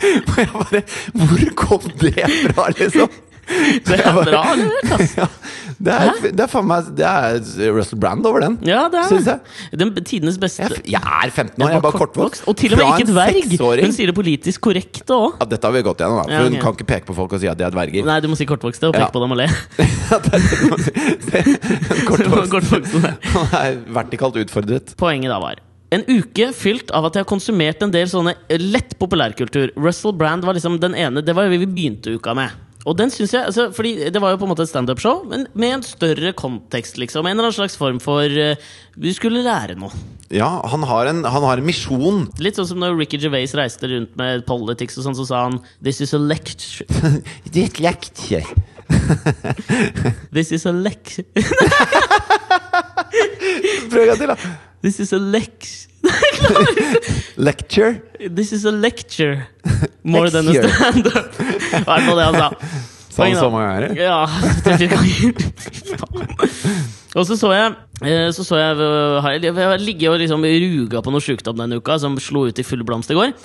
Og jeg bare Hvor kom det fra, liksom? Det er bra levert, ass. Ja, det er, det er faen meg Det er Russell Brand over den. Ja, det er jeg. Den tidenes beste. Jeg, jeg er 15 år, jeg er bare kortvokst. Og til og med Fra ikke dverg! Hun sier det politisk korrekte òg. Ja, dette har vi gått gjennom, da. For Ja, hun kan ikke peke på folk og si at de er dverger. Nei, du må si kortvokste og peke på dem og le. Kortvokste. Han er vertikalt utfordret. Poenget da var en uke fylt av at jeg har konsumert en del sånne lett populærkultur. Russell Brand var liksom den ene. Det var det vi begynte uka med. Og den synes jeg, altså, fordi Det var jo på en måte et standup-show, men med en større kontekst. liksom En eller annen slags form for uh, Vi skulle lære noe. Ja, han har en, han har en misjon. Litt sånn som når Ricky Gervais reiste rundt med politics og sånn, så sa han This is a lecture. Det er lektie. This is a lecture. Prøv en gang til, da. This is a lecture. Lecture. This is a lecture. More than a standup. I hvert fall det han sa. Sa han så mange ganger? Ja, 30 ganger. og så så jeg eh, Så så jeg øh, jeg, jeg har ligget og liksom ruga på noe sjukdom denne uka som slo ut i full blomst i går.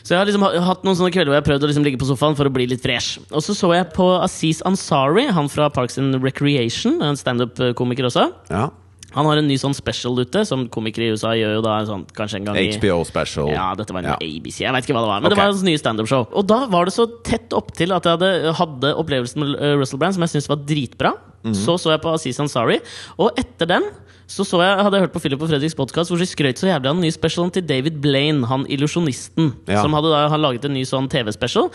Så jeg har liksom hatt noen sånne kvelder hvor jeg har prøvd å liksom ligge på sofaen for å bli litt fresh. Og så så jeg på Aziz Ansari, han fra Parks and Recreation, en standup-komiker også. Ja. Han har en ny sånn special ute, som komikere i USA gjør jo da sånn, kanskje en gang i HBO special. ja, dette var en Ja. ABC. Jeg vet ikke hva det var. Men okay. det var hans nye standup-show. Og da var det så tett opptil at jeg hadde, hadde opplevelsen med eh, Russell Brand, som jeg syntes var dritbra. Mhm. Så så jeg på Aziz Ansari. Og etter den så så jeg, hadde jeg hørt på Philip og Fredriks podkast hvor de skrøt så jævlig av den nye specialen til David Blaine, han illusjonisten. Ja. Som hadde da han laget en ny sånn TV-special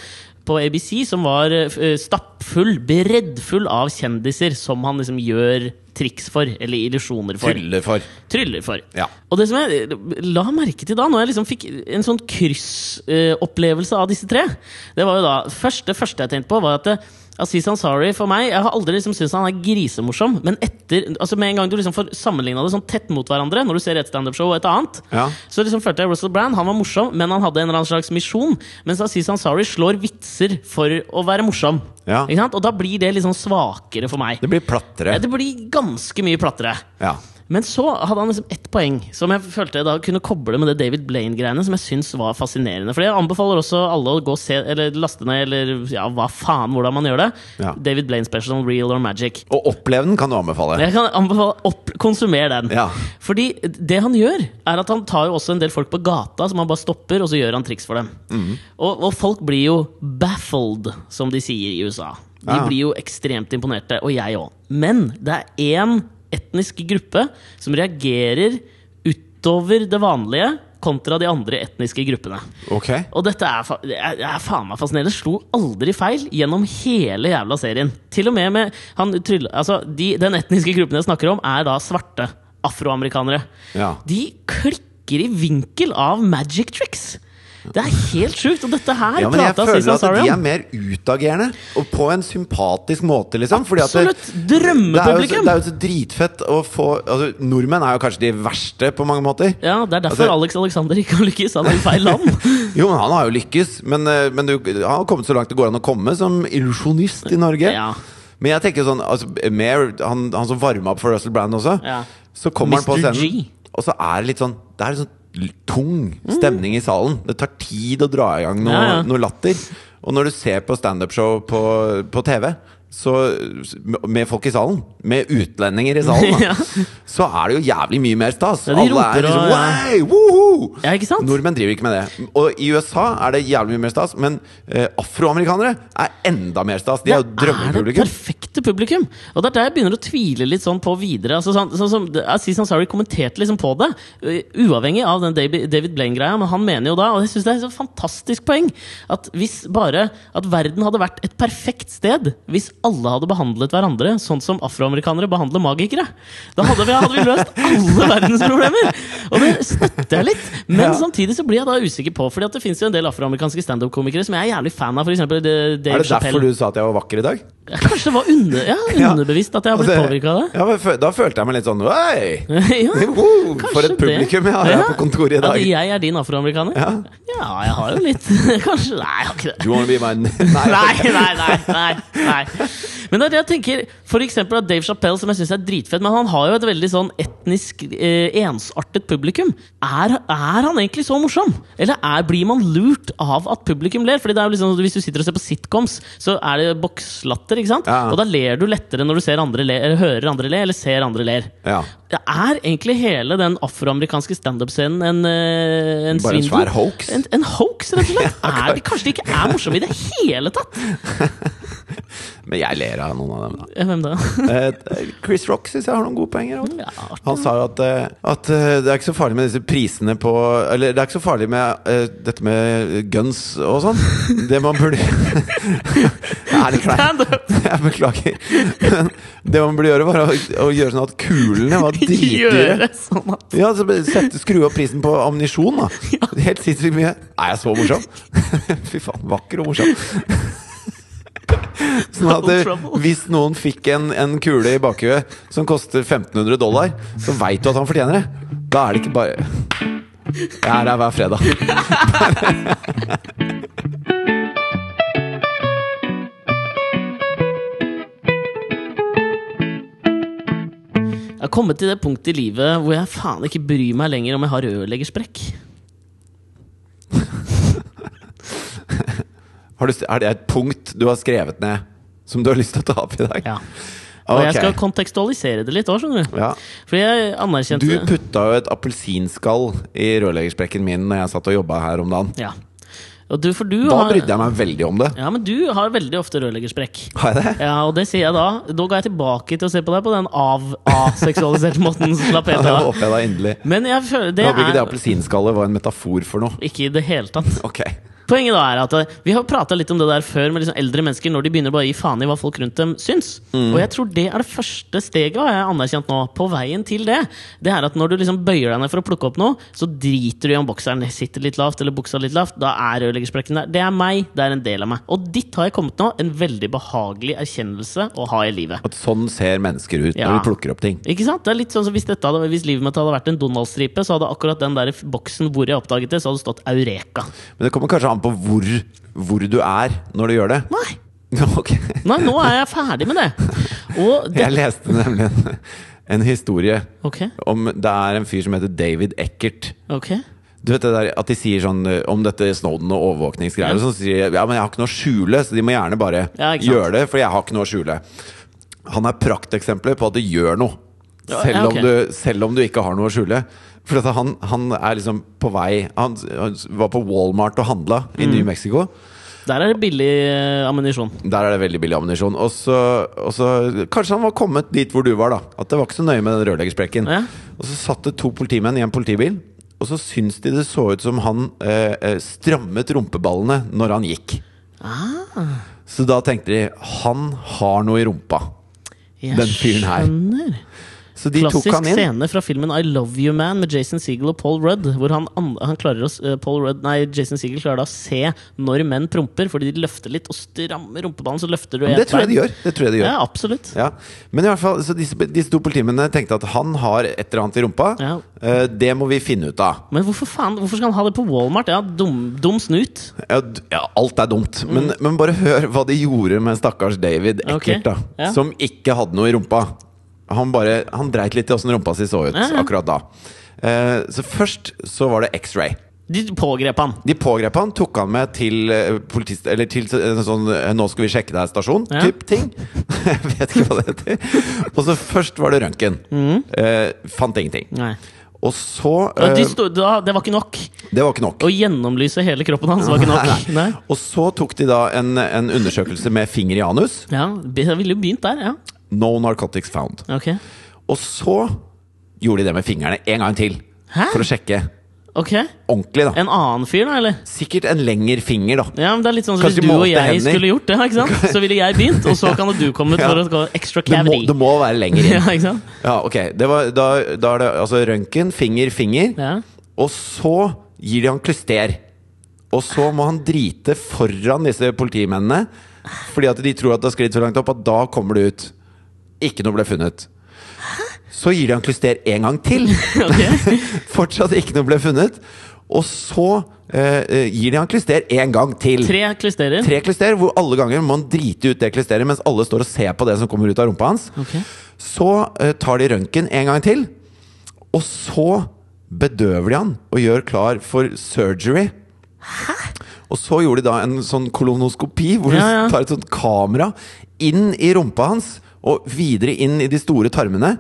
på ABC som var uh, stappfull, breddfull av kjendiser som han liksom gjør triks for, eller illusjoner for. Tryller for. Tryller for. Ja. Og det som jeg la merke til da, når jeg liksom fikk en sånn kryssopplevelse av disse tre, det var jo da først, Det første jeg tenkte på, var at det, Aziz Ansari for meg Jeg har aldri liksom syntes han er grisemorsom, men etter altså med en gang du liksom får sammenligna det sånn tett mot hverandre, når du ser et standup-show og et annet, Ja. så liksom følte jeg Russell Brand han var morsom, men han hadde en eller annen slags misjon. Mens Aziz Ansari slår vitser for å være morsom. Ja. Og da blir det litt sånn svakere for meg. Det blir plattere. Det blir ganske mye plattere. Ja. Men så hadde han liksom ett poeng som jeg følte jeg da kunne koble med det David Blaine-greiene, som jeg syns var fascinerende. For jeg anbefaler også alle å gå og se, eller laste ned, eller ja, hva faen, hvordan man gjør det. Ja. David Blaine Special, Real or Magic. Og opplev den kan du anbefale. Jeg kan anbefale opp, konsumer den. Ja. Fordi det han gjør, er at han tar jo også en del folk på gata som han bare stopper, og så gjør han triks for dem. Mm. Og, og folk blir jo baffled, som de sier i USA. De Ja. blir jo ekstremt imponerte, og jeg òg. Men det er én etnisk gruppe som reagerer utover det vanlige kontra de andre etniske gruppene. Okay. Og dette er, er, er faen meg fascinerende. Slo aldri feil gjennom hele jævla serien. Til og med med han, altså, de, Den etniske gruppen jeg snakker om, er da svarte afroamerikanere. Ja. De klikker i vinkel av magic tricks! Det er helt sjukt! Og dette her Ja, men jeg føler at de er mer utagerende, og på en sympatisk måte, liksom. Absolutt! Drømmepublikum! det er jo så dritfett å få altså, Nordmenn er jo kanskje de verste på mange måter. Ja, Det er derfor Altså- Alex Alexander ikke har lykkes. Han er i feil land. Jo, men han har jo lykkes. Men, eh, men du, han har kommet så langt det går an å komme som illusjonist i Norge. Ja. Men jeg tenker sånn altså, Mer, han, han som varma opp for Russell Brand også, Ja. så kommer han på Mr. scenen, G. og så er det litt sånn Det er litt sånn tung stemning i salen. Det tar tid å dra i gang noe, Ja, ja. noe latter. Og når du ser på standup-show på, på TV så, med folk i salen, med utlendinger i salen, da, Ja. så er det jo jævlig mye mer stas. Ja, Alle er liksom ja. Woohoo!» Ja, ikke sant? Nordmenn driver ikke med det. Og i USA er det jævlig mye mer stas, men eh, afroamerikanere er enda mer stas. De er jo Det er det perfekte publikum. Og det er der jeg begynner å tvile litt sånn på videre. Altså, sånn, sånn som Aziz Ansari kommenterte liksom på det, uh, uavhengig av den David David Blaine-greia. Men han mener jo da, og jeg syns det er et fantastisk poeng, at hvis bare at verden hadde vært et perfekt sted hvis alle hadde behandlet hverandre sånn som afroamerikanere behandler magikere, da hadde vi, hadde vi løst alle verdens problemer! Og det støtter jeg litt. Men Ja. samtidig så blir jeg da usikker på, Fordi at det fins en del afroamerikanske standup-komikere som jeg er jævlig fan av. For eksempel eh, Dave Er det Chappelle. derfor du sa at jeg var vakker i dag? Ja, Kanskje det var under, ja, underbevisst at jeg har blitt Altså, påvirka av det? Ja, men da følte jeg meg litt sånn ja, For et publikum jeg har her på kontoret i dag! At jeg er din afroamerikaner? Ja. Jeg har jo litt Kanskje Nei, jeg har ikke det. Nei, nei, nei, nei, nei. Men det er det jeg tenker For eksempel at Dave Chappelle, som jeg syns er dritfett, men han har jo et veldig sånn etnisk eh, ensartet publikum. Er, er han egentlig så morsom? Eller er, blir man lurt av at publikum ler? Fordi det er jo liksom, Hvis du sitter og ser på sitcoms, så er det bokslatter, ikke sant? Ja. Og da ler du lettere når du ser andre le, eller hører andre le, eller ser andre ler. Ja. Det er egentlig hele den afroamerikanske standup-scenen en, eh, en Bare en svær hoax? En, en hoax, rett og slett. Er de, kanskje de ikke er morsomme i det hele tatt? Men jeg ler av noen av dem, da. Hvem da? Eh, Chris Rock syns jeg har noen gode poenger. også. Ja. Han sa jo at, eh, at eh, det er ikke så farlig med disse prisene på Eller det er ikke så farlig med uh, dette med guns og sånn. Det man burde Det er litt kleint. Jeg beklager. Men det man burde gjøre, var å, å gjøre sånn at kulene var dritdyre. Sånn at Ja, så sette, Skru opp prisen på ammunisjon, da. Helt sinnssykt mye. Er jeg så morsom? Fy faen, vakker og morsom. Sånn at det, hvis noen fikk en, en kule i bakhuet som koster 1500 dollar, så veit du at han fortjener det. Da er det ikke bare Jeg er her hver fredag. Jeg har kommet til det punktet i livet hvor jeg faen ikke bryr meg lenger om jeg har rørleggersprekk. Har du, er det et punkt du har skrevet ned som du har lyst til å ta opp i dag? Ja. Og jeg skal kontekstualisere det litt òg, skjønner du. Ja. Fordi jeg anerkjente Du putta jo et appelsinskall i rørleggersprekken min når jeg satt og jobba her om dagen. Ja. Du, du Da har brydde jeg meg veldig om det. Ja, men du har veldig ofte rørleggersprekk. Har jeg det? Ja, og det sier jeg da. Da går jeg tilbake til å se på deg på den av aseksualiserte måten. Ja, det håper jeg da inderlig. Men jeg føler det Jeg håper ikke det appelsinskallet var en metafor for noe. ikke i det hele tatt. Ok. Poenget da er at eh, Vi har prata litt om det der før med liksom eldre mennesker når de begynner bare å gi faen i hva folk rundt dem syns. Mm. Og jeg tror det er det første steget har jeg anerkjent nå, på veien til det. Det er at når du liksom bøyer deg ned for å plukke opp noe, så driter du i om bokseren sitter litt lavt eller buksa litt lavt. Da er rørleggersprekken der. Det er meg, det er en del av meg. Og ditt har jeg kommet nå. En veldig behagelig erkjennelse å ha i livet. At sånn ser mennesker ut Ja. når du plukker opp ting. Ikke sant? Det er litt sånn som Hvis, hadde, hvis livet mitt hadde vært en Donald-stripe, så hadde akkurat den der boksen hvor jeg oppdaget det, så hadde det stått Eureka. Men det kommer kanskje an på hvor, hvor du er når du gjør det. Nei! Okay. Nei, nå er jeg ferdig med det. Det Jeg leste nemlig en, en historie okay. om Det er en fyr som heter David Eckert. Okay. Du vet det der At de sier sånn eh, om dette Snowden og overvåkningsgreier, Ja. og så sier ja, men jeg har ikke noe å skjule, så de må gjerne bare Ja, gjøre det, for jeg har ikke noe å skjule. Han er prakteksempler på at det gjør noe, selv, ja, okay. om, du, selv om du ikke har noe å skjule. For han, han er liksom på vei Han, han var på Walmart og handla i Mm. New Mexico. Der er det billig eh, ammunisjon. Der er det veldig billig ammunisjon. Og så, Kanskje han var kommet dit hvor du var, da. At det var ikke så nøye med den rørleggersprekken. Ja. Og så satt det to politimenn i en politibil, og så syns de det så ut som han eh, eh, strammet rumpeballene når han gikk. Ah, Så da tenkte de han har noe i rumpa. jeg Den fyren her. skjønner. Klassisk scene fra filmen I Love You Man med Jason Segel og Paul Rudd. Hvor han, han klarer å, eh, Paul Rudd, nei, Jason Segel klarer da å se når menn promper, fordi de løfter litt og strammer rumpeballen. Så løfter du det tror jeg de gjør. Det tror jeg de gjør. Ja, absolutt. Ja. Men i hvert fall, så disse, disse to politimennene tenkte at han har et eller annet i rumpa. Ja. Uh, det må vi finne ut av. Men hvorfor faen, hvorfor skal han ha det på Walmart? Ja, dum, dum snut. Ja, ja, alt er dumt. Men, men bare hør hva de gjorde med stakkars David Mm. Eckert, da. ja. Som ikke hadde noe i rumpa. Han bare, han dreit litt i åssen rumpa si så ut Ja, ja. akkurat da. Eh, så først så var det X-ray. De pågrep han. De pågrep han, tok han med til eh, politist... Eller til en sånn eh, 'nå skal vi sjekke deg'-stasjon Ja. typ ting. Jeg vet ikke hva det heter. Og så først var det røntgen. Eh, fant ingenting. Nei. Og så Ja, eh, de sto, da, det var ikke nok. Det var ikke nok. Å gjennomlyse hele kroppen hans var ikke nok. Nei. Og så tok de da en, en undersøkelse med finger i anus. Ja, Det ville jo begynt der, ja. No narcotics found. Ok. Og så gjorde de det med fingrene en gang til. Hæ? For å sjekke Ok ordentlig, da. En annen fyr, da, eller? Sikkert en lengre finger, da. Ja, men det er litt sånn som Hvis du og jeg hender? skulle gjort det, ikke sant? så ville jeg begynt, og så kan du komme ut Ja. for å gå extra Det cavity. det må være lenger inn. Ja, ikke sant? Ja, ok. Det var, da, da er det altså røntgen, finger, finger. Ja. Og så gir de han klyster. Og så må han drite foran disse politimennene. Fordi at de tror at det har sklidd så langt opp at da kommer det ut. Ikke noe ble funnet. Så gir de han klyster en gang til. Fortsatt ikke noe ble funnet. Og så eh, eh, gir de han klyster en gang til. Tre klysterer. Tre klyster, hvor alle ganger må han drite ut det klysteret mens alle står og ser på det som kommer ut av rumpa hans. Okay. Så eh, tar de røntgen en gang til, og så bedøver de han og gjør klar for surgery. Og så gjorde de da en sånn kolonoskopi, hvor Ja, ja. de tar et sånt kamera inn i rumpa hans og videre inn i de store tarmene.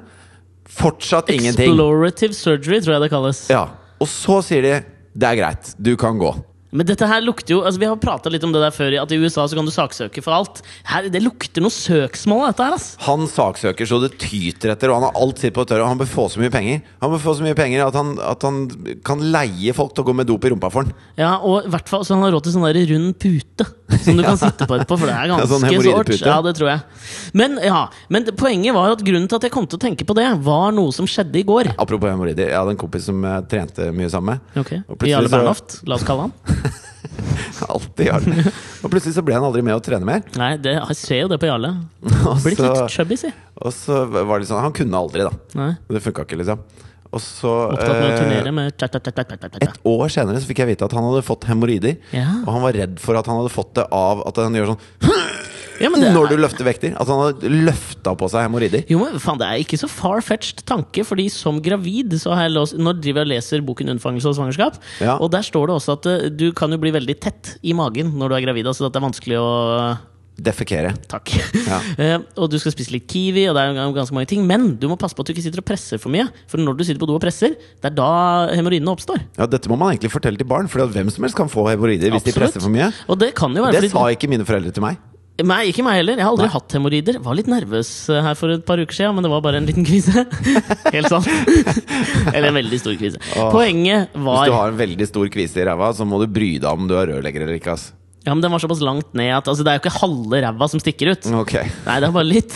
Fortsatt ingenting. Explorative surgery, tror jeg det kalles. Ja. Og så sier de det er greit, du kan gå. Men dette her lukter jo altså Vi har prata litt om det der før, at i USA så kan du saksøke for alt. Her, det lukter noe søksmål dette her, ass. Han saksøker så det tyter etter, og han har alt sitt på tørre. Og han bør få så mye penger Han bør få så mye penger at han, at han kan leie folk til å gå med dop i rumpa for han. Ja, og i hvert fall så han har råd til sånn der rund pute som du kan sitte på etterpå, for det er Ja, ganske sånn sårt. Ja, det tror jeg. Men, ja, men poenget var at grunnen til at jeg kom til å tenke på det, var noe som skjedde i går. Apropos hemoroider, jeg hadde en kompis som jeg trente mye sammen med. Plutselig Jarle Bernhoft, la oss kalle han. Alltid Jarle. Og plutselig så ble han aldri med å trene mer. Nei, det, jeg ser jo det på Jarle. Blitt litt chubby, si. og så var det sånn Han kunne aldri, da. Nei. Det funka ikke, liksom. Og så Opptatt med å eh, turnere med tja, tja, tja. Et år senere så fikk jeg vite at han hadde fått hemoroider. Ja. Og han var redd for at han hadde fått det av at han gjør sånn Ja, men det når du er, løfter vekter. At han hadde løfta på seg hemoroider. jo, men faen, det er ikke så far-fetched tanke, fordi som gravid så har jeg låst, Nå driver jeg og leser boken 'Unnfangelse og svangerskap', Ja. og der står det også at eh, du kan jo bli veldig tett i magen når du er gravid. Altså at det er vanskelig å Defekere. Takk. Ja. uh, og du skal spise litt kiwi, og det er ganske mange ting. Men du må passe på at du ikke sitter og presser for mye. For når du sitter på do og presser, det er da hemoroidene oppstår. Ja, Dette må man egentlig fortelle til barn, for hvem som helst kan få hemoroider hvis de presser for mye. Og det kan jo være Det fordi- sa ikke mine foreldre til meg. Nei, ikke meg heller. Jeg har aldri Nei. hatt hemoroider. Var litt nervøs eh, her for et par uker siden, men det var bare en liten kvise. Helt sant. Eller en veldig stor kvise. Åh. Poenget Hvis du har en veldig stor kvise i ræva, så må du bry deg om du er rørlegger eller ikke. ass Ja, men Den var såpass langt ned at altså, det er jo ikke halve ræva som stikker ut. Okay. Nei, det er bare litt.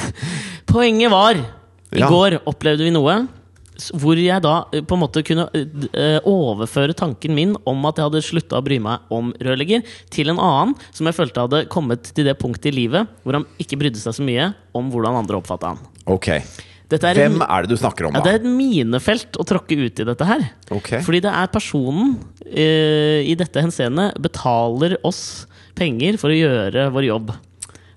Poenget var I Ja. går opplevde vi noe hvor jeg da eh, på en måte kunne eh, eh, overføre tanken min om at jeg hadde slutta å bry meg om rørlegger, til en annen som jeg følte hadde kommet til det punktet i livet hvor han ikke brydde seg så mye om hvordan andre oppfatta han. Ok Dette er en- Hvem er det du snakker om, ja, det er et minefelt å tråkke ut i dette her. Okay. Fordi det er personen uh, i dette henseende betaler oss penger for å gjøre vår jobb.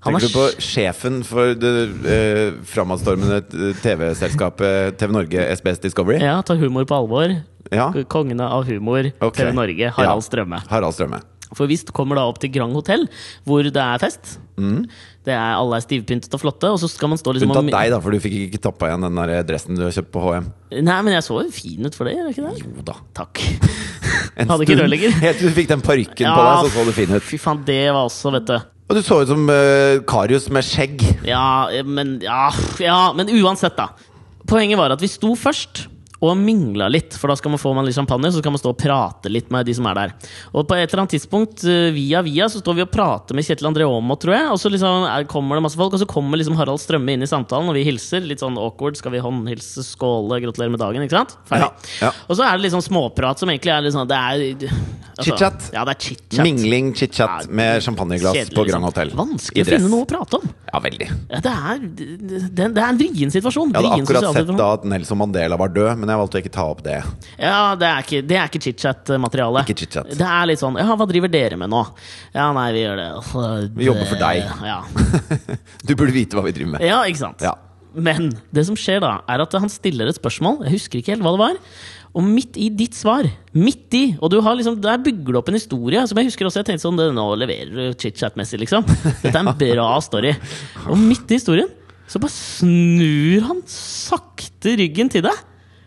Han Tenker er du på sjefen for det eh, framadstormende TV-selskapet TV Norge, SBS Discovery? Ja, ta humor på alvor. Ja. Kongene av humor, okay. TV Norge, Harald Ja. Strømme. Harald Strømme. For hvis du kommer da opp til Grand Hotell, hvor det er fest Mm. det er, Alle er stivpyntet og flotte, og så skal man stå liksom Unntatt deg, da, for du fikk ikke tappa igjen den der dressen du har kjøpt på HM. Nei, men jeg så jo fin ut for det, gjør jeg ikke det? Jo da. Takk. Hadde ikke rørlegger. Helt til du fikk den parykken Ja. på deg, så så du fin ut. Fy faen, det var også, vet du. Og du så ut som uh, Karius med skjegg. Ja, men Ja, ja men uansett, da. Poenget var at vi sto først og mingla litt, for da skal man få man litt champagne, så kan man stå og prate litt med de som er der. Og på et eller annet tidspunkt, eh, via via, så står vi og prater med Kjetil André Aamodt, tror jeg. Og så liksom er, kommer det masse folk, og så kommer liksom Harald Strømme inn i samtalen, og vi hilser. Litt sånn awkward. Skal vi håndhilse, skåle, gratulere med dagen? Ikke sant? Ferdig. Ja, ja. Og så er det liksom småprat som egentlig er litt sånn Det er altså, Chit-chat. Ja, det er chit-chat. Mingling, chit-chat med champagneglass Kjedelig, på Grand liksom. Hotel. Vanskelig å finne noe å prate om. Ja, veldig. Ja, det, er, det, det er en vrien situasjon. Jeg hadde Vrien akkurat sett da at Nelson Mandela var død, men jeg valgte å ikke ta opp det. Ja, det er ikke, ikke chit-chat-materiale. Ikke chit-chat. Det er litt sånn Ja, hva driver dere med nå? Ja, nei, vi gjør det Vi jobber for deg. Ja, Du burde vite hva vi driver med. ja ikke sant? Ja. Men det som skjer da, er at han stiller et spørsmål. Jeg husker ikke helt hva det var. Og midt i ditt svar, midt i Og du har liksom, der bygger du opp en historie som jeg husker også. Jeg tenkte sånn, det, Nå leverer du chit-chat-messig, liksom. Dette er en bra story. Og midt i historien så bare snur han sakte ryggen til deg.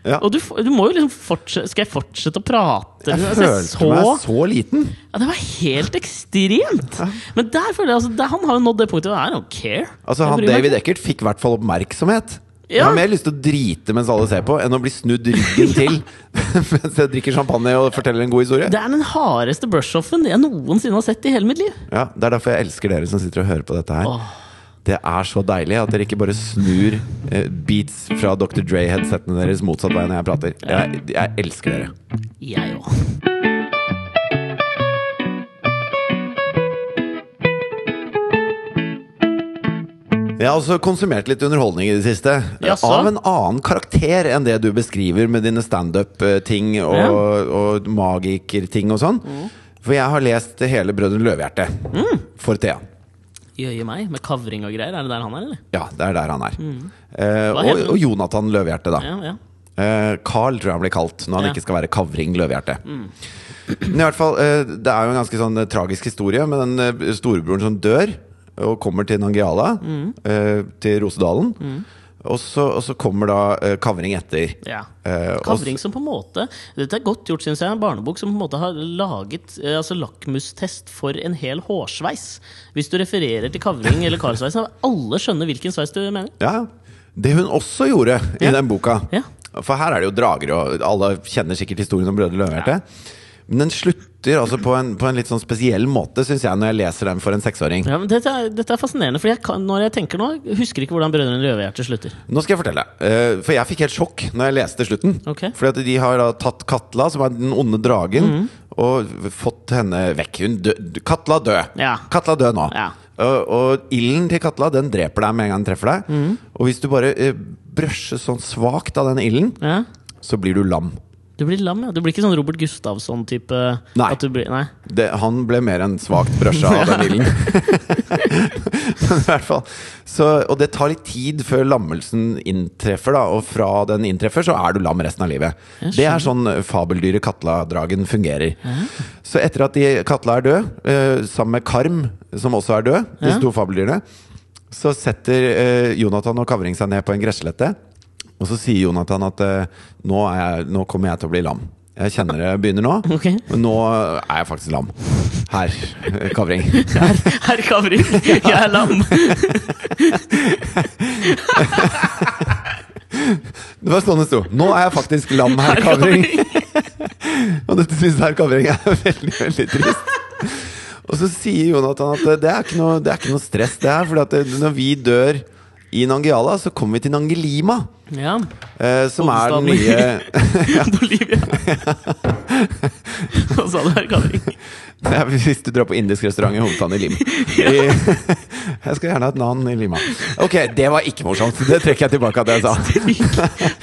Ja. Og du, du må jo liksom fortsette Skal jeg fortsette å prate? Jeg Altså, følte så- meg så liten. ja, Det var helt ekstremt! Men der føler jeg altså, der, han har jo nådd det punktet I don't care. Altså, han David. Eckert fikk i hvert fall oppmerksomhet. Jeg har mer lyst til å drite mens alle ser på, enn å bli snudd ryggen til mens jeg drikker champagne og forteller en god historie. Det er den hardeste brush-offen jeg noensinne har sett i hele mitt liv. Ja, Det er derfor jeg elsker dere som sitter og hører på dette her. Åh. Det er så deilig at dere ikke bare snur eh, beats fra Dr. Dre-headsettene deres motsatt vei når jeg prater. Jeg, jeg elsker dere. Jeg òg. Jeg har også konsumert litt underholdning i det siste. Jaså? Av en annen karakter enn det du beskriver med dine standup-ting og, Ja. og magikerting og sånn. For jeg har lest hele Brødrene Løvehjerte for Thea. Jøye meg, med kavring og greier. Er det der han er, eller? Ja, det er der han er. Eh, Mm. Eh, og, og Jonathan Løvehjerte, da. Ja, ja. Eh, Carl tror jeg han blir kalt når han. Mm. ikke skal være Kavring Løvehjerte. Men i hvert fall, eh, det er jo en ganske sånn eh, tragisk historie med den eh, storebroren som dør og kommer til Nangiala, Mm. eh, til Rosedalen. Og, så, og så kommer da eh, Kavring etter. ja. Eh, Kavring som på en måte Dette er godt gjort, syns jeg. En barnebok som på en måte har laget eh, altså lakmustest for en hel hårsveis. Hvis du refererer til kavring eller karlsveisen, alle skjønner hvilken sveis du mener. Ja, Det hun også gjorde i Ja. den boka Ja. For her er det jo drager, og alle kjenner sikkert historien om Brødre Løvehjerte. Men den slutter altså på en, på en litt sånn spesiell måte, syns jeg, når jeg leser dem for en seksåring. Ja, men dette, er, dette er fascinerende, for jeg kan, når jeg tenker nå, husker ikke hvordan Brødrene Røverhjerte slutter. Nå skal jeg fortelle. Uh, For jeg fikk helt sjokk når jeg leste slutten. Okay. Fordi at de har da tatt Katla, som er den onde dragen, mm. og fått henne vekk. Hun dø, Katla død! Ja. Katla død nå. Ja. Og, og ilden til Katla den dreper deg med en gang den treffer deg. Mm. Og hvis du bare uh, brøsjer sånn svakt av den ilden, Ja. så blir du lam. Du blir lam, ja. Du blir ikke sånn Robert Gustavsson-type Nei. Blir, nei. Det, han ble mer enn svakt brøsja av den ilden. I hvert fall så, Og det tar litt tid før lammelsen inntreffer, da. Og fra den inntreffer, så er du lam resten av livet. Det er sånn fabeldyret Katla-dragen fungerer. Så etter at de, Katla er død, eh, sammen med Karm, som også er død, disse Ja. to fabeldyrene, så setter eh, Jonathan og Kavring seg ned på en gresslette. Og så sier Jonathan at eh, nå, er jeg, nå kommer jeg til å bli lam. Jeg kjenner det begynner nå, okay. men nå er jeg faktisk lam. Her, eh, Kavring. Herr her Kavring, jeg er lam! Det var sånn det sto. Nå er jeg faktisk lam, herr Kavring. Og dette syns herr Kavring er veldig, veldig trist. Og så sier Jonathan at det er ikke noe, det er ikke noe stress, det her. For når vi dør i Nangiala, så kommer vi til Nangelima. Ja. Eh, som er den nye Bolivia. Hva sa du, her, Kavring? Ja, Hvis du drar på indisk restaurant i hovedstaden i Lima. I, jeg skal gjerne ha et navn i Lima. Ok, det var ikke morsomt. Det trekker jeg tilbake at jeg sa.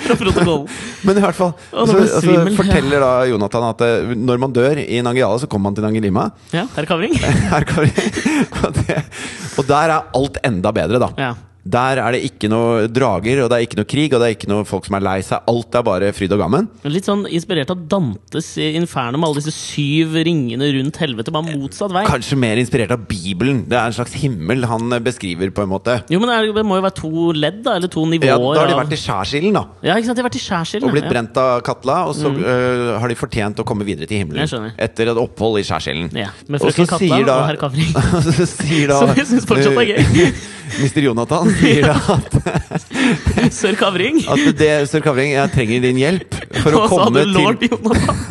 Fra protokollen. Men i hvert fall så, nå ble jeg så forteller da Jonathan at eh, når man dør i Nangiala, så kommer man til Nangelima. Ja, herr Kavring? Her kan og, det, og der er alt enda bedre, da. Ja. Der er det ikke noe drager, og det er ikke noe krig, og det er ikke noe folk som er lei seg. Alt er bare fryd og gammen. Litt sånn inspirert av Dantes Inferno med alle disse syv ringene rundt helvete, bare motsatt vei. Kanskje mer inspirert av Bibelen. Det er en slags himmel han beskriver, på en måte. Jo, men det, må jo være to ledd, da, eller to nivåer. Ja, da har de vært i skjærsilden, da. Ja, ikke sant? De har vært i skjærsilden. Og blitt ja. brent av Katla, og så øh, har de fortjent å komme videre til Jeg himmelen. skjønner. Etter et opphold i skjærsilden. Ja, med frøken Katla da- og herr Kavring. Som jeg syns fortsatt er gøy. Mr. Jonathan sier at, Sør Kavring. at det, Sør Kavring, jeg trenger din hjelp for å Og så komme hadde lord til Jonathan.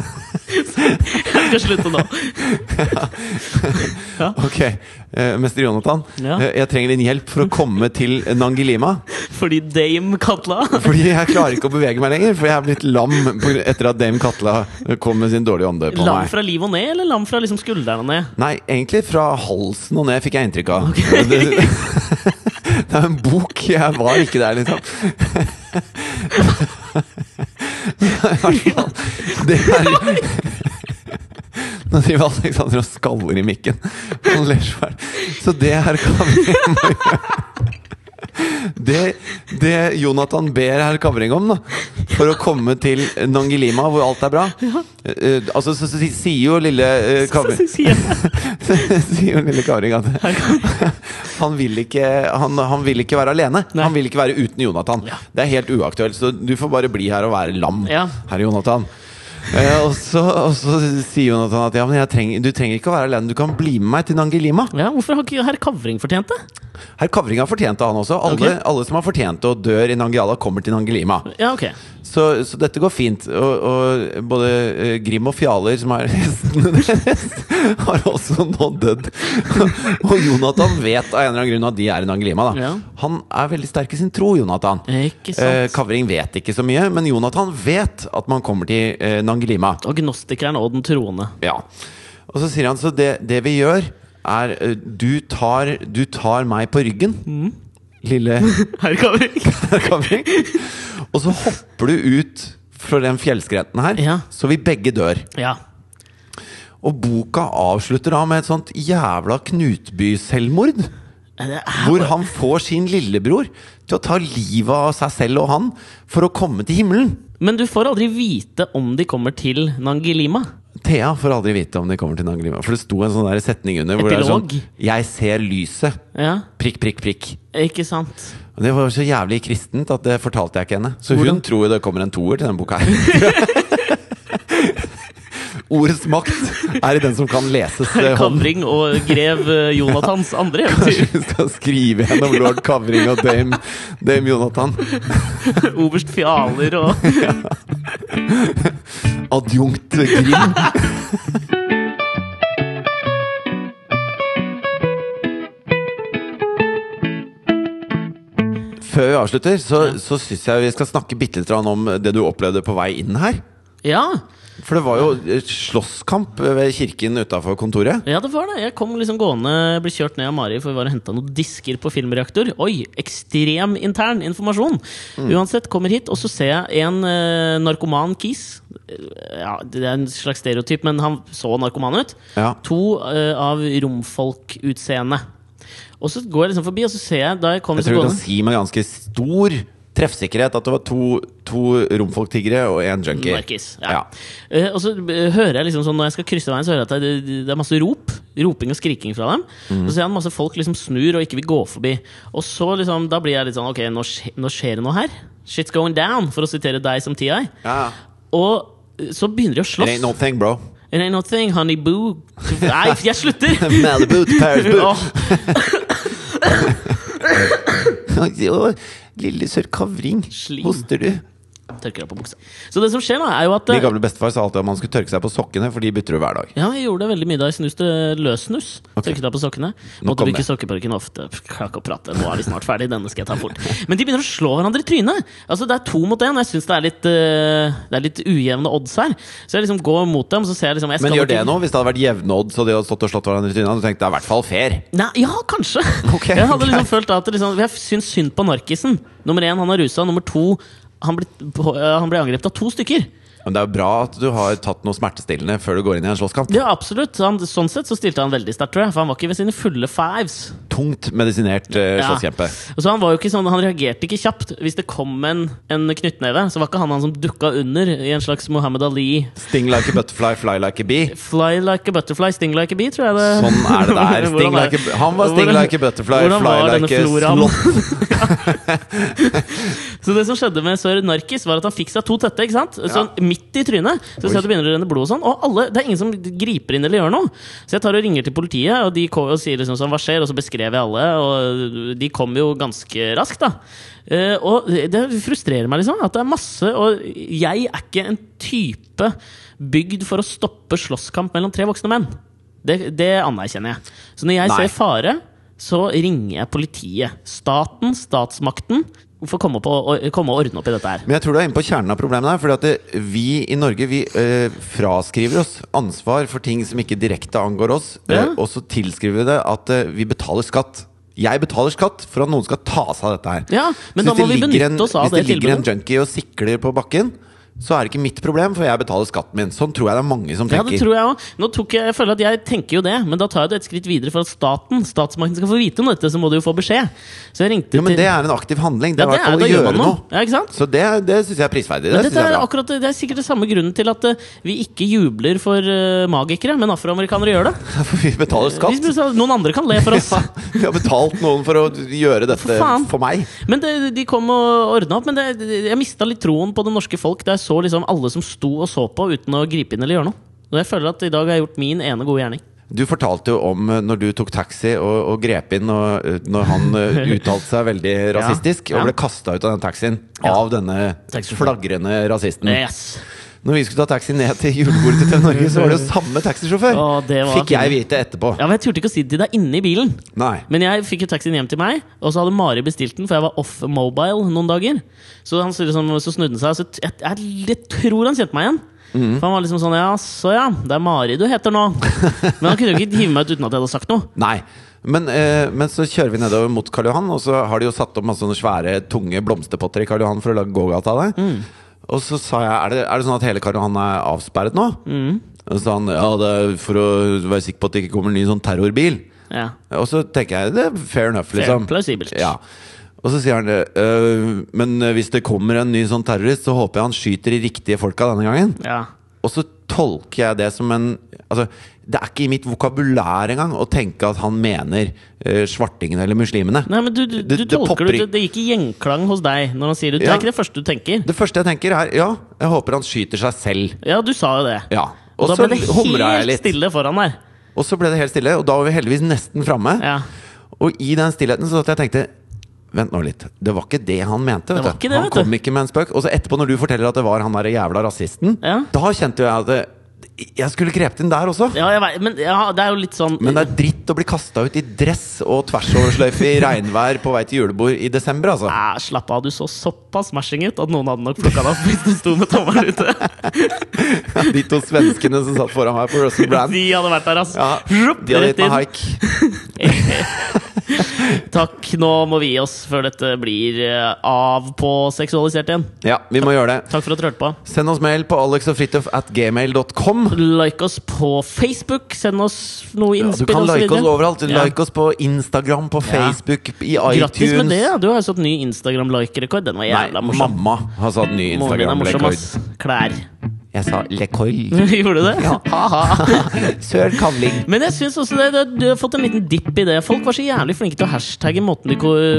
Jeg skal slutte nå. Ok, eh, Mester Jonathan. Ja. eh, Jeg trenger din hjelp for å komme til Nangilima. Fordi Dame Katla Fordi jeg klarer ikke å bevege meg lenger, for jeg er blitt lam etter at Dame Katla kom med sin dårlige ånde på Lam meg. fra liv og ned, eller lam fra liksom skuldrene og ned? Nei, egentlig fra halsen og ned, fikk jeg inntrykk av. Det, det er en bok. Jeg var ikke der, liksom. Det er Nå driver Alexander og skaller i mikken. Så det her kan vi gjøre. Det, det Jonathan ber herr Kavring om, da for å komme til Nangilima, hvor alt er bra eh, Altså, så, så, sier jo lille eh, Kavring Sier sier jo lille Kavring at han vil, ikke, han, han vil ikke være alene. Nei. Han vil ikke være uten Jonathan. Ja. Det er helt uaktuelt, så du får bare bli her og være lam, Ja. herr Jonathan. Eh, og, så, og så sier Jonathan at ja, trenger, du trenger ikke å være alene, du kan bli med meg til Nangilima. Ja, hvorfor har ikke herr Kavring fortjent det? Herr Kavring har fortjent det, han også. Alle, okay. alle som har fortjent å og dør i Nangiala, kommer til Nangilima. Ja, okay. Så, så dette går fint. Og, og både eh, Grim og Fjaler, som er hestene deres, har også nå dødd. og Jonathan vet av en eller annen grunn at de er i Nangilima. Da. Ja. Han er veldig sterk i sin tro, Jonathan. Eh, Kavring vet ikke så mye, men Jonathan vet at man kommer til eh, Nangilima. Og gnostikeren og den troende. Ja. Og så sier han så det, det vi gjør, er eh, du tar, du tar meg på ryggen, Mm. lille Herr Kavring. Og så hopper du ut fra den fjellskrenten her, Ja. så vi begge dør. Ja. Og boka avslutter da med et sånt jævla Knutby-selvmord. Hvor han får sin lillebror til å ta livet av seg selv og han for å komme til himmelen. Men du får aldri vite om de kommer til Nangilima. Thea får aldri vite om de kommer til Nangilima. for det sto en sånn der setning under hvor det er sånn Epilog. 'Jeg ser lyset'. Ja, Prikk, prikk, prikk. ikke sant? Og Det var så jævlig kristent at det fortalte jeg ikke henne. Så Hvordan? hun tror jo det kommer en toer til denne boka her. Ordets makt er i den som kan leses eh, hånd. Kavring og grev eh, Jonathans andre eventyr. Kanskje vi skal skrive gjennom lord Kavring og dame, dame Jonathan. Oberst Fjaler og Adjunkt Grim. Før vi avslutter, så, så syns jeg vi skal snakke bitte litt om det du opplevde på vei inn her. Ja, For det var jo slåsskamp ved kirken utafor kontoret. ja, det var det. Jeg kom liksom gående, ble kjørt ned av Mari for vi var og henta noen disker på filmreaktor. Oi! Ekstrem intern informasjon! Uansett, kommer hit, og så ser jeg en uh, narkoman kis. Ja, det er en slags stereotyp, men han så narkoman ut. Ja. To uh, av romfolkutseende. Og så går jeg liksom forbi, og så ser jeg da jeg kom Jeg liksom tror du kan si meg ganske stor treffsikkerhet at det var to, to romfolktiggere og en junkie. Narkis. Ja. Ja. Eh, og så eh, hører jeg liksom sånn når jeg skal krysse veien, så hører jeg at det, det er masse rop. Roping og skriking fra dem. Mm. Og så ser jeg masse folk liksom snur og ikke vil gå forbi. Og så liksom, da blir jeg litt sånn Ok, nå, nå skjer det noe her. Shit's going down, for å sitere deg som TI. Ja. Og eh, så begynner de å slåss. It ain't no thing, bro. It ain't no thing, honey boo. Nei, jeg slutter! Malibu to Paris boo. Lille sør Kavring, hoster du? Tørker deg på buksa. Så det som skjer, da, er jo at eh, Min gamle bestefar sa alltid at man skulle tørke seg på sokkene, for de bytter du hver dag. Ja, jeg gjorde det veldig mye da jeg snuste løssnus. Okay. Tørket deg på sokkene. Måtte bruke sokkeparken ofte. Klarer ikke å prate. Nå er vi snart ferdig. Denne skal jeg ta fort. Men de begynner å slå hverandre i trynet. Altså, det er to mot én. Jeg syns det, er litt, eh, det er litt ujevne odds her. Så jeg liksom går mot dem, så ser jeg liksom jeg Men gjør det nå? Hvis det hadde vært jevne odds, og de hadde stått og slått hverandre i trynet, hadde du tenkt det er i hvert fall fair. Nei, ja, kanskje. Okay, jeg hadde liksom følt at liksom, Jeg syns synd på narkisen. Nummer én, han er rusa. Nummer to, han ble, eh, han ble angrepet av to stykker. Men det er jo bra at du har tatt noe smertestillende før du går inn i en slåsskamp. Ja, absolutt. Han, sånn sett så stilte han veldig sterkt, tror jeg. For han var ikke ved sine fulle fives. tungt medisinert eh, Ja. Og så Han var jo ikke sånn, han reagerte ikke kjapt. Hvis det kom en, en knyttneve, så var ikke han han som dukka under i en slags Muhammad Ali. Sting like a butterfly, fly like a bee. Fly like a butterfly, sting like a bee, tror jeg det Sånn er det der. Sting like a, han var sting Hvordan- like a butterfly, fly like a slott. Så det som skjedde med sør Narkis, var at han fikk seg to tette. ikke sant? Sånn midt i trynet. Så ser jeg at det begynner å renne blod og sånn. Og alle, det er ingen som griper inn eller gjør noe. Så jeg tar og ringer til politiet, og de og sier liksom sånn, hva skjer? Og så beskrev jeg alle, og de kom jo ganske raskt, da. Uh, og det frustrerer meg liksom at det er masse Og jeg er ikke en type bygd for å stoppe slåsskamp mellom tre voksne menn. Det, det anerkjenner jeg. Så når jeg Nei. ser fare, så ringer jeg politiet. Staten, statsmakten, får komme, komme og ordne opp i dette her. Men jeg tror du er inne på kjernen av problemet der. Fordi at det, vi i Norge vi øh, fraskriver oss ansvar for ting som ikke direkte angår oss. Ja. Øh, og så tilskriver vi det at øh, vi betaler skatt. Jeg betaler skatt for at noen skal ta seg av dette her. Ja, men da må vi benytte oss av det tilbudet. Hvis det det ligger en junkie og sikler på bakken, så er det ikke mitt problem, for jeg betaler skatten min. Sånn tror jeg det er mange som tenker. Ja, det tror jeg også. Nå tok jeg, jeg føler at jeg tenker jo det, men da tar jeg det et skritt videre for at staten, statsmakten skal få vite om dette, så må du jo få beskjed. Så jeg ringte Jo, men til det er en aktiv handling. Det er i hvert fall å gjøre noe. noe. Ja? Så det, det syns jeg er prisverdig. Det er, er akkurat, det er sikkert det samme grunnen til at uh, vi ikke jubler for uh, magikere, men afroamerikanere gjør det. For vi betaler skatt. Hvis noen andre kan le for oss. Ja, vi har betalt noen for å gjøre dette For for meg. Men det, de kom og ordna opp. Men det, det- jeg mista litt troen på det norske folk da jeg så liksom alle som sto og så på uten å gripe inn eller gjøre noe. Og jeg føler at i dag har jeg gjort min ene gode gjerning. Du fortalte jo om eh, når du tok taxi og, og grep inn og, eh, når han eh, uttalte seg veldig rasistisk ja. og ble kasta ut av den taxien Ja. av denne flagrende rasisten. Yes. Når vi skulle ta taxi ned til julebordet til TV Norge, så var det jo samme taxisjåfør! Å, det var Fikk jeg vite etterpå. Ja, men Jeg turte ikke å si det til deg inne i bilen. Nei. Men jeg fikk jo taxien hjem til meg, og så hadde Mari bestilt den, for jeg var off mobile noen dager. Så han så liksom, så snudde han seg, så jeg, jeg, jeg tror han kjente meg igjen. Mm. For han var liksom sånn Ja, så ja, det er Mari du heter nå. Men han kunne jo ikke hive meg ut uten at jeg hadde sagt noe. Nei. Men, eh, men så kjører vi nedover mot Karl Johan, og så har de jo satt opp masse sånne svære, tunge blomsterpotter i Karl Johan for å lage gågata av det. Mm. Og så sa jeg er det, er det sånn at hele Karl er avsperret nå? Mm. Og så sa han ja, det er for å være sikker på at det ikke kommer en ny sånn terrorbil. Ja, Og så tenker jeg det er fair enough, fair, liksom. plausibelt. Ja. Og så sier han det. «Øh, men hvis det kommer en ny sånn terrorist, så håper jeg han skyter de riktige folka denne gangen. Ja. Og så tolker jeg det som en Altså, det er ikke i mitt vokabulær engang å tenke at han mener uh, svartingene eller muslimene. Nei, men du, du, du det tolker det, det, gikk i gjenklang hos deg når han sier det. Det Ja. er ikke det første du tenker. Det første jeg tenker, er ja, jeg håper han skyter seg selv. Ja, du sa jo det. Ja. Og, Og da ble det helt stille foran der. Og så ble det helt stille, og da var vi heldigvis nesten framme. Ja. Og i den stillheten så satt jeg tenkte Vent nå litt. Det var ikke det han mente. Det det, han kom ikke med en spøk. Og så etterpå, når du forteller at det var han der jævla rasisten, Ja. da kjente jeg at det, jeg skulle grepet inn der også. Ja, jeg vet, men ja, det er jo litt sånn Men det er dritt å bli kasta ut i dress og tversoversløyfe i regnvær på vei til julebord i desember, altså. Æ, Slapp av, du så såpass smashing ut at noen hadde nok plukka deg opp hvis du sto med tommelen ute. De to svenskene som satt foran meg på Russell Brand. De hadde vært der, altså. Ja, de hadde gitt meg haik. Takk, nå må vi gi oss før dette blir eh, av på seksualisert igjen. Ja, vi må gjøre det. Takk for at du hørte på. Send oss mail på alexogfritjof at gmail.com. Like oss på Facebook. Send oss noe Ja, du kan like oss videre. overalt. Ja. Like oss på Instagram, på Facebook, i Grattis med det! ja. Du har jo satt ny Instagram-like-rekord. Den var Nei, jævla morsom. mamma har satt ny Instagram-rekord. Klær. Jeg sa lekord. Gjorde du det? Ja. Ha-ha. Sør kavling. Men jeg synes også det, det, du har fått en liten dipp i det. Folk var så jævlig flinke til å hashtagge måten de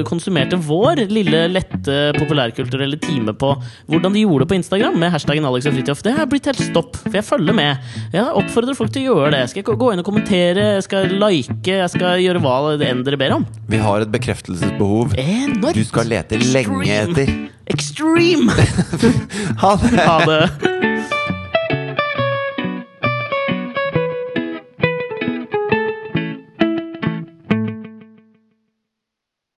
konsumerte vår lille, lette populærkulturelle time på. Hvordan de gjorde det på Instagram med hashtaggen Alex og Fridtjof. Det har blitt helt stopp, for jeg følger med. Jeg oppfordrer folk til å gjøre det. Jeg skal gå inn og kommentere, jeg skal like, jeg skal gjøre hva det enn dere ber om. Vi har et bekreftelsesbehov. Enormt! Du skal lete lenge Extreme. etter. Extreme! Ha det! Ha det.